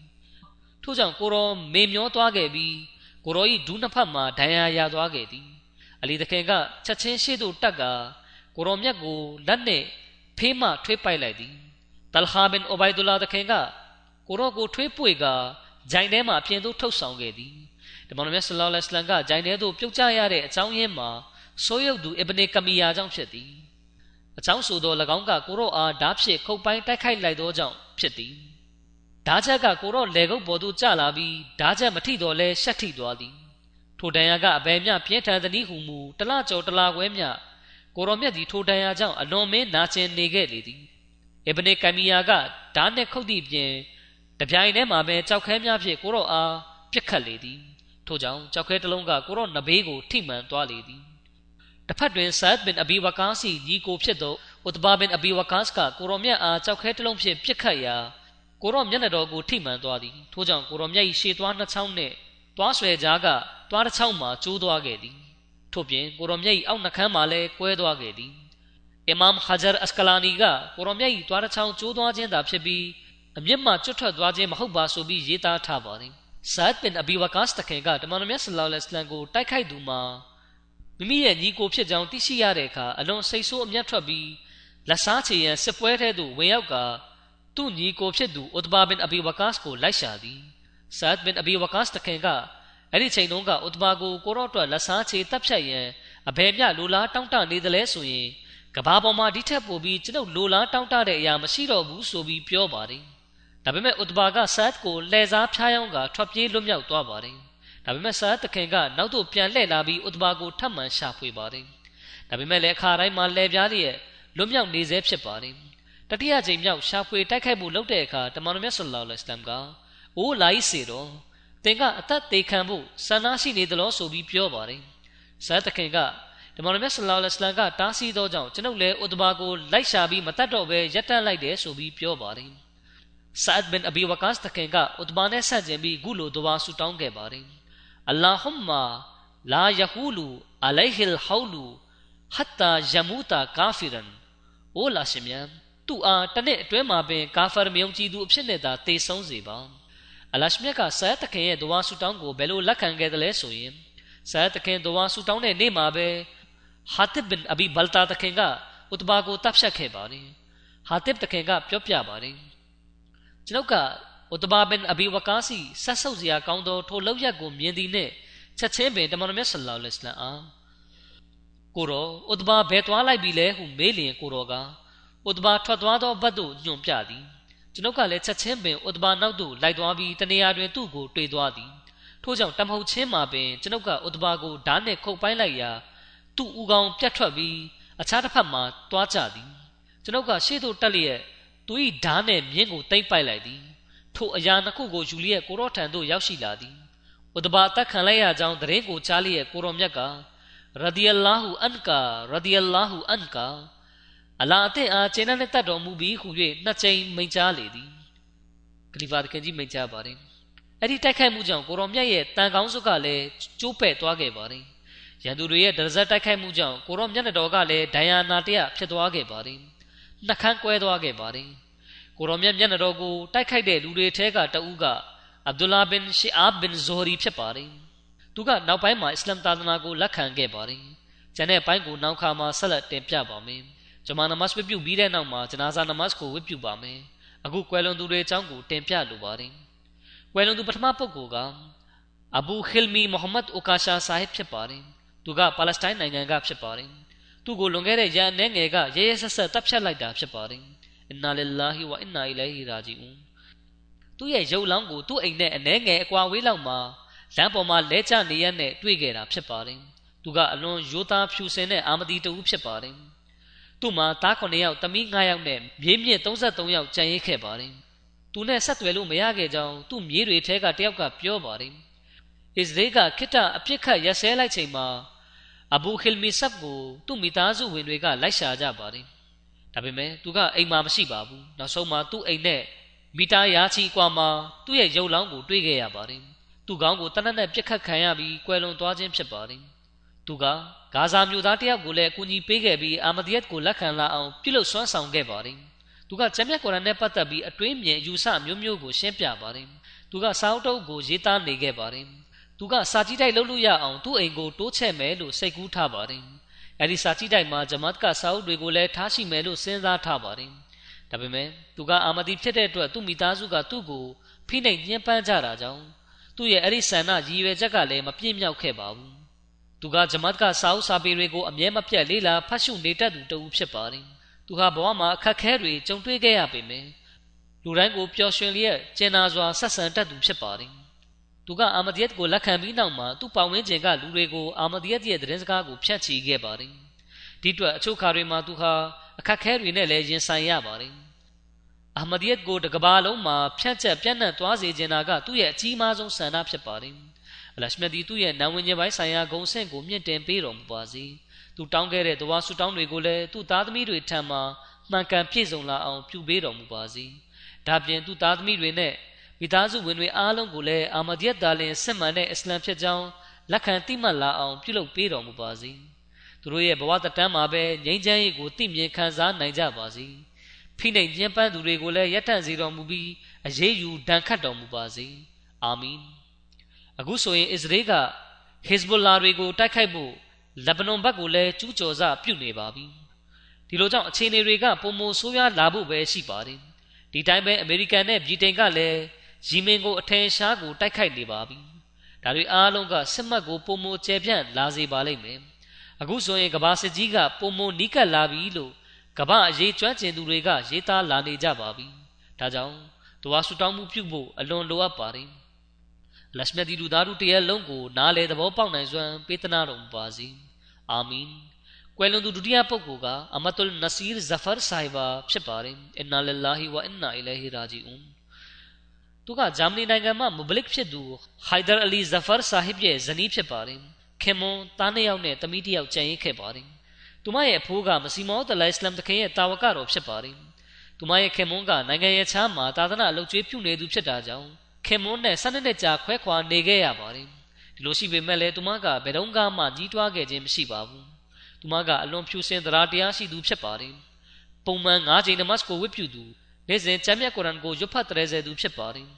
ထို့ကြောင့်ကိုရောမေမျောသွားခဲ့ပြီးကိုရော၏ဒူးနှစ်ဖက်မှဒဏ်ရာရသွားခဲ့သည်အလီတခင်ကချက်ချင်းရှေ့သို့တက်ကာ ကိုရောမြတ်ကိုလက်နဲ့ဖေးမှထွေးပိုက်လိုက်သည်တလဟာဘင်အိုဘိုင်ဒူလာတခင်ကကိုရောကိုထွေးပွေကဂျိုင်ထဲမှအပြင်သို့ထုတ်ဆောင်ခဲ့သည်တမန်တော်မြတ်ဆလောလ္လဟ်အလိုင်းကဂျိုင်ထဲသို့ပြုတ်ကျရတဲ့အကြောင်းရင်းမှာဆိုးရုပ်သူအစ်ဘနေကမီယာကြောင့်ဖြစ်သည်အကြောင်းဆိုသော၎င်းကကိုရောအားဓာဖြစ်ခုတ်ပိုင်းတိုက်ခိုက်လိုက်သောကြောင့်ဖြစ်သည်ဓာချက်ကကိုရောလေကုတ်ပေါ်သို့ကျလာပြီးဓာချက်မထိတော့လဲရှက်ထိသွားသည်ထိုတန်ရာကအဘယ်မျှပြင်းထန်သည်ဟုမူတလကျော်တလခွဲမျှ ကိုရောမြတ်သည်ထိုတန်ရာကြောင့်အလွန်မင်းနာကျင်နေခဲ့လေသည်အစ်ဘနေကမီယာကဓာနှင့်ခုတ်သည့်ပြင်တပြိုင်တည်းမှာပဲကြောက်ခဲများဖြင့်ကိုရောအားပြစ်ခတ်လေသည်ထို့ကြောင့်ကြောက်ခဲတစ်လုံးကကိုရော့နဘေးကိုထိမှန်သွားလေသည်တစ်ဖက်တွင်ဆတ်ဘင်အဘီဝကာစီညီကိုဖြစ်သောဥတဘာဘင်အဘီဝကာစ်ကကိုရော့မြတ်အားကြောက်ခဲတစ်လုံးဖြင့်ပြစ်ခတ်ရာကိုရော့မျက်နှာတော်ကိုထိမှန်သွားသည်ထို့ကြောင့်ကိုရော့မြတ်၏ရှေ့သွားနှစ်ချောင်းနှင့်သွားဆွဲကြားကသွားတစ်ချောင်းမှာကျိုးသွားခဲ့သည် ထို့ပြင်ကိုရော့မြတ်၏အောက်နှခမ်းမှာလည်းကွဲသွားခဲ့သည်အီမမ်ဟာဂျာအစကလာနီကကိုရော့မြတ်၏သွားတစ်ချောင်းကျိုးသွားခြင်းသာဖြစ်ပြီးအမျက်မှကျွတ်ထွက်သွားခြင်းမဟုတ်ပါဆိုပြီးရေးသားထားပါတယ်ဆာဒ်ဘင်အဘီဝကာစ်တခင်ကတမန်တော်မြတ်ဆလောလ္လဟ်အလိုင်းကိုတိုက်ခိုက်သူမှာမိမိရဲ့ညီကိုဖြစ်ကြောင်းသိရှိရတဲ့အခါအလွန်စိတ်ဆိုးအမျက်ထွက်ပြီးလက်စားချေရန်စစ်ပွဲထဲသို့ဝင်ရောက်ကသူ့ညီကိုဖြစ်သူဥတဘာဘင်အဘီဝကာစ်ကိုလိုက်ရှာသည်ဆာဒ်ဘင်အဘီဝကာစ်တခင်က အဲ့ဒီချိန်တုန်းကဥတဘာကိုကိုရော့အတွက်လက်စားချေတပ်ဖြတ်ရန်အဘယ်မျှလိုလားတောင်းတနေသလဲဆိုရင်ကဘာပေါ်မှာဒီထက်ပိုပြီးကျွန်ုပ်လိုလားတောင်းတတဲ့အရာမရှိတော့ဘူးဆိုပြီးပြောပါတယ်ဒါပေမဲ့ဥတဘာကဆတ်ကိုလှည့်စားဖျားယောင်းကထွက်ပြေးလွတ်မြောက်သွားပါတယ်ဒါပေမဲ့ဆတ်တခင်ကနောက်သို့ပြန်လှည့်လာပြီးဥတဘာကိုထပ်မံရှာဖွေပါတယ်ဒါပေမဲ့လည်းအခါတိုင်းမှာလှည့်ပြားလျက်လွတ်မြောက်နေစေဖြစ်ပါတယ်တတိယကြိမ်မြောက်ရှာဖွေတိုက်ခိုက်မှုလုပ်တဲ့အခါတမန်တော်မြတ်ဆလ္လာလဟ်အလัยဟ်ကအိုးလာဤစေတော့ သင်ကအသက်သေးခံဖို့ဆန္ဒရှိနေသလားဆိုပြီးပြောပါတယ်ဆတ်တခင်ကတမန်တော်မြတ်ဆလ္လာလဟ်အလိုင်းကတားဆီးသောကြောင့်ကျွန်ုပ်လည်းဥဒဘာကိုလိုက်ရှာပြီးမတတ်တော့ဘဲရပ်တန့်လိုက်တယ်ဆိုပြီးပြောပါတယ်ဆာဒ်ဘင်အဘီဝကာစ်တခင်ကဥဒဘာနဲ့ဆန့်ကျင်ပြီးခုလိုဒွါဆူတောင်းခဲ့ပါတယ်အလ္လာဟ်မာလာယဟူလူအလိုင်ဟီလ်ဟောလူဟတ်တာယမူတာကာဖီရန်အိုလာရှင်မြတ်သူ့အားတနေ့အတွင်းမှာပင်ကာဖာမယုံကြည်သူအဖြစ်နဲ့သာတေဆုံးစေပါ အလရှမြတ်ကဆာတခင်ရဲ့ဒွါဆူတောင်းကိုဘယ်လိုလက်ခံခဲ့တယ်လဲဆိုရင်ဆာတခင်ဒွါဆူတောင်းတဲ့နေ့မှာပဲဟာတစ်ဘင်အဘီဘလတာတခင်ကဥတဘာကိုတပ်ဖြတ်ခဲ့ပါတယ်ဟာတစ်တခင်ကပြောပြပါတယ်ကျွန်ုပ်ကဥတဘာဘင်အဘီဝကာစီဆက်ဆုပ်စရာကောင်းသောထိုလောက်ရက်ကိုမြင်သည်နှင့်ချက်ချင်းပင်တမန်တော်မြတ်ဆလ္လာလဟ်အလัยဟ်အားကိုရောဥတဘာဘယ်သွားလိုက်ပြီလဲဟုမေးလျင်ကိုရောကဥတဘာထွက်သွားသောဘတ်သို့ညွှန်ပြသည် ကျွန်ုပ်ကလည်းချက်ချင်းပင်ဥတဘာနောက်သို့လိုက်သွားပြီးတနေရာတွင်သူ့ကိုတွေ့သွားသည်ထို့ကြောင့်တမဟုတ်ချင်းမှာပင်ကျွန်ုပ်ကဥတဘာကိုဓာတ်နှင့်ခုတ်ပိုင်းလိုက်ရာသူ့ဦးခေါင်းပြတ်ထွက်ပြီးအခြားတစ်ဖက်မှာတွားကြသည်ကျွန်ုပ်ကရှေ့သို့တက်လျက်သူ၏ဓားနှင့်မြင်းကိုတိမ့်ပိုက်လိုက်သည်ထိုအရာနှစ်ခုကိုယူလျက်ကိုရော့ထံသို့ရောက်ရှိလာသည်ဥဒဘာတက်ခံလိုက်ရကြောင်းတရင်ကိုကြားလျက်ကိုရောမြတ်ကရဒီအလာဟူအန်ကာရဒီအလာဟူအန်ကာ အလာအသင်အားကျင်းနဲ့တတ်တော်မူပြီးဟု၍နှစ်ကြိမ်မိန့်ကြားလေသည်ခလီဖာတခင်ကြီးမိန့်ကြားပါတယ်အဲ့ဒီတိုက်ခိုက်မှုကြောင့်ကိုရောမြတ်ရဲ့တန်ကောင်းစုကလည်းကျိုးပဲ့သွားခဲ့ပါတယ်ရန်သူတွေရဲ့ဒဇက်တိုက်ခိုက်မှုကြောင့်ကိုရောမျက်နှာတော်ကလည်းဒိုင်ယာနာတရဖြစ်သွားခဲ့ပါတယ်နှခမ်းကွဲသွားခဲ့ပါတယ်ကိုရောမျက်မျက်နှာတော်ကိုတိုက်ခိုက်တဲ့လူတွေထဲကတဦးကအဗ်ဒူလာဘင်ရှီအာဘင်ဇိုရီဖြစ်ပါတယ်သူကနောက်ပိုင်းမှာအစ္စလမ်သာသနာကိုလက်ခံခဲ့ပါတယ်ကျန်တဲ့ပိုင်းကိုနောက်ခါမှာဆက်လက်တင်ပြပါမယ် ဂျမာနမတ်ဝတ်ပြုပြီးတဲ့နောက်မှာဂျနာဇာနမတ်ကိုဝတ်ပြုပါမယ်အခုကွယ်လွန်သူတွေအကြောင်းကိုတင်ပြလိုပါတယ်ကွယ်လွန်သူပထမပုဂ္ဂိုလ်ကအဘူခီလ်မီမိုဟမ္မဒ်အိုကာရှာဆာဟစ်ဖြစ်ပါတယ်သူကပါလက်စတိုင်းနိုင်ငံကဖြစ်ပါတယ်သူကိုလွန်ခဲ့တဲ့ရန်အနေငယ်ကရဲရဲဆက်ဆက်တပ်ဖြတ်လိုက်တာဖြစ်ပါတယ်အင်နာလ illah ဝအင်နာအီလိုင်ဟီရာဂျီအွန်သူ့ရဲ့ရုပ်လောင်းကိုသူ့အိမ်နဲ့အနေငယ်အကွာဝေးလောက်မှာလမ်းပေါ်မှာလဲကျနေရနဲ့တွေ့ခဲ့တာဖြစ်ပါတယ်သူကအလွန်ရိုးသားဖြူစင်တဲ့အာမဒီတူဖြစ်ပါတယ် သူ့မှာသား9ယောက်သမီး9ယောက်နဲ့မြေးမြင့်33ယောက်ကြံရိတ်ခဲ့ပါတယ်သူနဲ့ဆက်သွယ်လို့မရခဲ့ကြောင်းသူ့မြေးတွေထဲကတယောက်ကပြောပါတယ်အစ္စရေးကခိတအပြစ်ခတ်ရဆဲလိုက်ချိန်မှာအဘူခီလ်မီဆပ်ကိုသူ့မိသားစုဝင်တွေကလိုက်ရှာကြပါတယ်ဒါပေမဲ့သူကအိမ်မှာမရှိပါဘူးနောက်ဆုံးမှာသူ့အိမ်နဲ့မီတာရာချီကွာမှာသူ့ရဲ့ရုပ်လောင်းကိုတွေ့ခဲ့ရပါတယ်သူ့ခေါင်းကိုတနက်နဲ့ပြစ်ခတ်ခံရပြီးကွယ်လွန်သွားခြင်းဖြစ်ပါတယ်သူက ဂါဇာမြို့သားတယောက်ကိုလည်းအကူအညီပေးခဲ့ပြီးအာမဒီယတ်ကိုလက်ခံလာအောင်ပြုလုပ်ဆွမ်းဆောင်ခဲ့ပါတယ်သူကကျမ်းမြတ်ကုရ်အာန်နဲ့ပတ်သက်ပြီးအတွင်းမြင်အယူဆမျိုးမျိုးကိုရှင်းပြပါတယ်သူကစာအုပ်တုပ်ကိုရေးသားနေခဲ့ပါတယ်သူကစာကြည့်တိုက်လုပ်လို့ရအောင်သူ့အိမ်ကိုတိုးချဲ့မယ်လို့စိတ်ကူးထားပါတယ်။အဲဒီစာကြည့်တိုက်မှာဂျမတ်ကစာအုပ်တွေကိုလည်းထားရှိမယ်လို့စဉ်းစားထားပါတယ်။ဒါပေမဲ့သူကအာမဒီဖြစ်တဲ့အတွက်သူ့မိသားစုကသူ့ကိုဖိနှိပ်ညှဉ်းပန်းကြတာကြောင့်သူ့ရဲ့အဲ့ဒီဆန္ဒရည်ရွယ်ချက်ကလည်းမပြည့်မြောက်ခဲ့ပါဘူး။ သူကဂျမတ်ကစာအုပ်စာပေတွေကိုအမြဲမပြတ်လေ့လာဖတ်ရှုနေတတ်သူတဦးဖြစ်ပါတယ်။သူဟာဘဝမှာအခက်အခဲတွေကြုံတွေ့ခဲ့ရပေမယ့်လူတိုင်းကိုပျော်ရွှင်လျက်ကျင်နာစွာဆက်ဆံတတ်သူဖြစ်ပါတယ်။သူကအာမဒီယတ်ကိုလက်ခံပြီးနောက်မှာသူ့ပတ်ဝန်းကျင်ကလူတွေကိုအာမဒီယတ်ရဲ့သတင်းစကားကိုဖြန့်ချီခဲ့ပါတယ်။ဒီအတွက်အချို့ခါတွေမှာသူဟာအခက်ခဲတွေနဲ့လည်းရင်ဆိုင်ရပါတယ်။အာမဒီယတ်ကိုတကဘာလုံးမှာဖြန့်ချက်ပြန့်နှံ့သွားစေချင်တာကသူ့ရဲ့အကြီးမားဆုံးဆန္ဒဖြစ်ပါတယ်။ အလရှမြတ်ဒီသူ့ရဲ့နာဝင်ခြင်းပိုင်းဆိုင်ရာဂုံဆင့်ကိုမြင့်တင်ပေးတော်မူပါစေ။သူတောင်းခဲ့တဲ့တဝါဆူတောင်းတွေကိုလည်းသူ့သားသမီးတွေထံမှာမှန်ကန်ပြည့်စုံလာအောင်ပြုပေးတော်မူပါစေ။ဒါပြင်သူ့သားသမီးတွေနဲ့မိသားစုဝင်တွေအားလုံးကိုလည်းအာမဒီယတ်ဒါလင်စစ်မှန်တဲ့အစ္စလမ်ဖြစ်ကြောင်းလက်ခံသိမှတ်လာအောင်ပြုလုပ်ပေးတော်မူပါစေ။သူတို့ရဲ့ဘဝတတန်းမှာပဲငြိမ်းချမ်းရေးကိုသိမြင်ခံစားနိုင်ကြပါစေ။ဖိနှိပ်ညှဉ်းပန်းသူတွေကိုလည်းရပ်တန့်စေတော်မူပြီးအရေးယူဒဏ်ခတ်တော်မူပါစေအာမင် အခုဆိုရင်အစ္စရေးကဟစ်ဇ်ဘူလာတွေကိုတိုက်ခိုက်ဖို့လက်ဘနွန်ဘက်ကိုလည်းကျူးကျော်စပြုနေပါပြီဒီလိုကြောင့်အခြေအနေတွေကပုံမဆိုးရွားလာဖို့ပဲရှိပါတယ်ဒီတိုင်းပဲအမေရိကန်နဲ့ဗြိတိန်ကလည်းယီမင်ကိုအထင်ရှားကိုတိုက်ခိုက်နေပါပြီဒါတွေအားလုံးကစစ်မှတ်ကိုပုံမကျဲပြန့်လာစေပါလိမ့်မယ်အခုဆိုရင်ကဘာစစ်ကြီးကပုံမနီးကပ်လာပြီလို့ကဘာအရေးကျွမ်းကျင်သူတွေကရေးသားလာနေကြပါပြီဒါကြောင့်တွားဆူတောင်းမှုပြုဖို့အလွန်လိုအပ်ပါတယ် လက်မြတ်ဒီလူသားတို့တရက်လုံးကိုနားလေသဘောပေါက်နိုင်စွမ်းပေးသနာတော်မူပါစေအာမင်ကွယ်လွန်သူဒုတိယပုဂ္ဂိုလ်ကအမတ်တုလ်နစီရ်ဇဖာဆာဟီဘာဖြစ်ပါတယ်အင်နာလ illah ဝအင်နာအီလိုင်ဟီရာဂျီအွန်သူကဂျာမနီနိုင်ငံမှာမဘလစ်ဖြစ်သူဟိုင်ဒါအလီဇဖာဆာဟစ်ရဲ့ဇနီးဖြစ်ပါတယ်ခင်မွန်သားနှစ်ယောက်နဲ့သမီးတစ်ယောက်ကျန်ရစ်ခဲ့ပါတယ်သူမရဲ့အဖိုးကမစီမောတလိုင်စလမ်တခင်ရဲ့တာဝကတော်ဖြစ်ပါတယ်သူမရဲ့ခင်မွန်ကနိုင်ငံရဲ့ချမ်းမှာသာသနာအလုပ်ကျွေးပြုနေသူဖြစ်တာကြောင့် ခင်မွန်နဲ့၁၂နှစ်ကြာခွဲခွာနေခဲ့ရပါတယ်ဒီလိုရှိပေမဲ့လည်းသူမကဘယ်တော့မှကြီးတွားခဲ့ခြင်းမရှိပါဘူးသူမကအလွန်ဖြူစင်သရာတရားရှိသူဖြစ်ပါတယ်ပုံမှန်၅ချိန်နမတ်ကိုဝတ်ပြုသူနေ့စဉ်ကျမ်းမြတ်ကုရ်အာန်ကိုရွတ်ဖတ်တရေစေသူဖြစ်ပါတယ်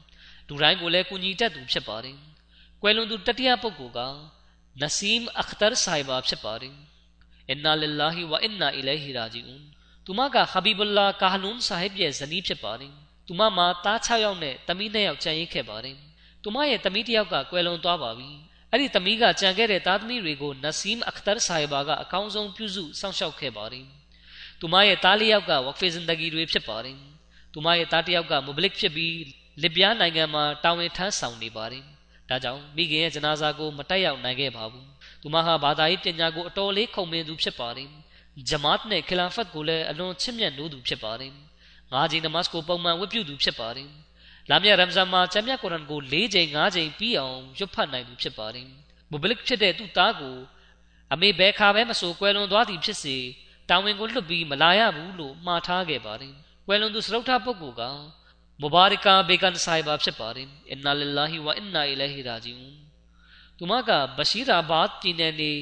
လူတိုင်းကိုလည်းကူညီတတ်သူဖြစ်ပါတယ်ကွယ်လွန်သူတတိယပုဂ္ဂိုလ်ကနဆီမ်အခတာဆိုင်ဘာဖြစ်ပါတယ်အင်နာလ illah ဝအင်နာအီလိုင်ဟီရာဂျီအွန်သူမကခဘီဘူလာကာဟလွန်ဆာဟစ်ရဲ့ဇနီးဖြစ်ပါတယ် သူမမှာတား6ယောက်နဲ့တမီး2ယောက်ကျန်ရစ်ခဲ့ပါတယ်သူမရဲ့တမီးတစ်ယောက်ကကွယ်လွန်သွားပါပြီအဲ့ဒီသမီးကကြံခဲ့တဲ့သားသမီးတွေကိုနဆီမ်အခတာဆိုင်ဘာကအကောင်းဆုံးပြုစုစောင့်ရှောက်ခဲ့ပါတယ်သူမရဲ့သားလေးယောက်ကဝက်ဖေဇန်တဂီတွေဖြစ်ပါတယ်သူမရဲ့သားတစ်ယောက်ကမူဘလစ်ဖြစ်ပြီးလစ်ဗျားနိုင်ငံမှာတာဝန်ထမ်းဆောင်နေပါတယ်ဒါကြောင့်မိခင်ရဲ့ဂျနာဇာကိုမတက်ရောက်နိုင်ခဲ့ပါဘူးသူမဟာဘာသာရေးပညာကိုအတော်လေးခုံမင်းသူဖြစ်ပါတယ်ဂျမတ်နဲ့ခလာဖတ်ကိုလည်းအလွန်ချစ်မြတ်နိုးသူဖြစ်ပါတယ် ငါးချိန်နမတ်ကိုပုံမှန်ဝတ်ပြုသူဖြစ်ပါတယ်လာမည့်ရမ်ဇန်မှာကျမ်းမြတ်ကုရ်အာန်ကို၄ချိန်၅ချိန်ပြီးအောင်ရွတ်ဖတ်နိုင်သူဖြစ်ပါတယ်မူဘလစ်ဖြစ်တဲ့သူ့သားကိုအမေဘဲခါပဲမဆိုကွယ်လွန်သွားသည်ဖြစ်စေတာဝန်ကိုလွတ်ပြီးမလာရဘူးလို့မှားထားခဲ့ပါတယ်ကွယ်လွန်သူစရုပ်ထပုဂ္ဂိုလ်ကမဘာရကာဘေကန်ဆိုင်ဘာဖြစ်ပါတယ်အင်နာလ illah ဝအင်နာအီလိုင်ဟီရာဂျီအွန်သူမကဘရှိရာဘတ်ပြည်နယ်နေ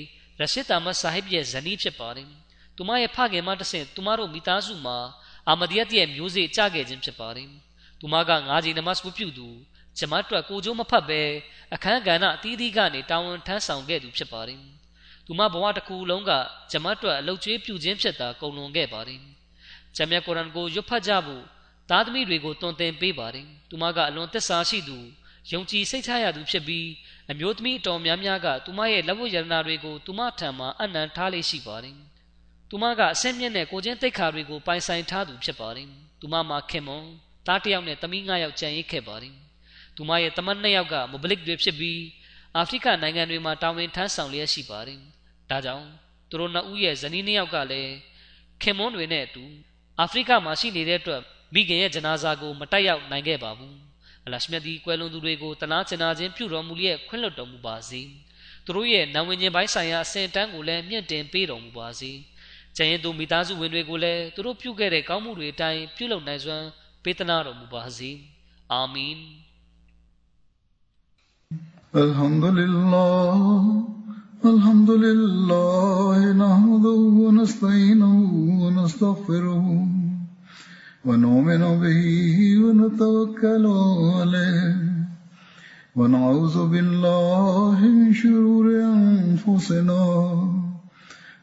ရရှိတာမဆာဟစ်ရဲ့ဇနီးဖြစ်ပါတယ်သူမရဲ့ဖခင်မတဆင့်သူမတို့မိသားစုမှာ အာမဒီယတ်ရဲ့မျိုးစေ့ကြခဲ့ခြင်းဖြစ်ပါတယ်သူမကငါးကြီးနမတ်ဝပြုသူဂျမတ်တွက်ကိုကျိုးမဖတ်ပဲအခန်းကဏ္ဍအသီးသီးကနေတာဝန်ထမ်းဆောင်ခဲ့သူဖြစ်ပါတယ်သူမဘဝတစ်ခုလုံးကဂျမတ်တွက်အလုတ်ကျွေးပြုခြင်းဖြစ်တာကုန်လွန်ခဲ့ပါတယ်ဂျမ်မြတ်ကုရ်အာန်ကိုရွတ်ဖတ်ကြဖို့သားသမီးတွေကိုတွင်တင်ပေးပါတယ်သူမကအလွန်သစ္စာရှိသူယုံကြည်စိတ်ချရသူဖြစ်ပြီးအမျိုးသမီးအတော်များများကသူမရဲ့လက်ဝတ်ရတနာတွေကိုသူမထံမှာအနံထားလေးရှိပါတယ် သူမကအဆင့်မြင့်တဲ့ကိုချင်းတိတ်ခါတွေကိုပိုင်ဆိုင်ထားသူဖြစ်ပါတယ်သူမမှာခင်မွန်သားတစ်ယောက်နဲ့သမီး၅ယောက်ကြံရစ်ခဲ့ပါတယ်သူမရဲ့တမန်၂ယောက်ကမိုဘလစ်တွေဖြစ်ပြီးအာဖရိကနိုင်ငံတွေမှာတာဝန်ထမ်းဆောင်လျက်ရှိပါတယ်ဒါကြောင့်သူတို့နှစ်ဦးရဲ့ဇနီးနှစ်ယောက်ကလည်းခင်မွန်တွေနဲ့အတူအာဖရိကမှာရှိနေတဲ့အတွက်မိခင်ရဲ့ဂျနာဇာကိုမတက်ရောက်နိုင်ခဲ့ပါဘူးအလရှမြတ်ဒီကွယ်လွန်သူတွေကိုတနာကျင်နာခြင်းပြုတော်မူလျက်ခွင့်လွှတ်တော်မူပါစေသူတို့ရဲ့နာဝင်ခြင်းပိုင်းဆိုင်ရာအစဉ်တန်းကိုလည်းမြင့်တင်ပေးတော်မူပါစေ ကျန်ရင်သူမိသားစုဝင်တွေကိုလည်းသူတို့ပြုခဲ့တဲ့ကောင်းမှုတွေအတိုင်းပြုလုပ်နိုင်စွမ်းပေးသနာတော်မူပါစေအာမင် الحمد لله الحمد لله نحمده ونستعينه ونستغفره ونؤمن به ونتوكل عليه ونعوذ بالله من شرور أنفسنا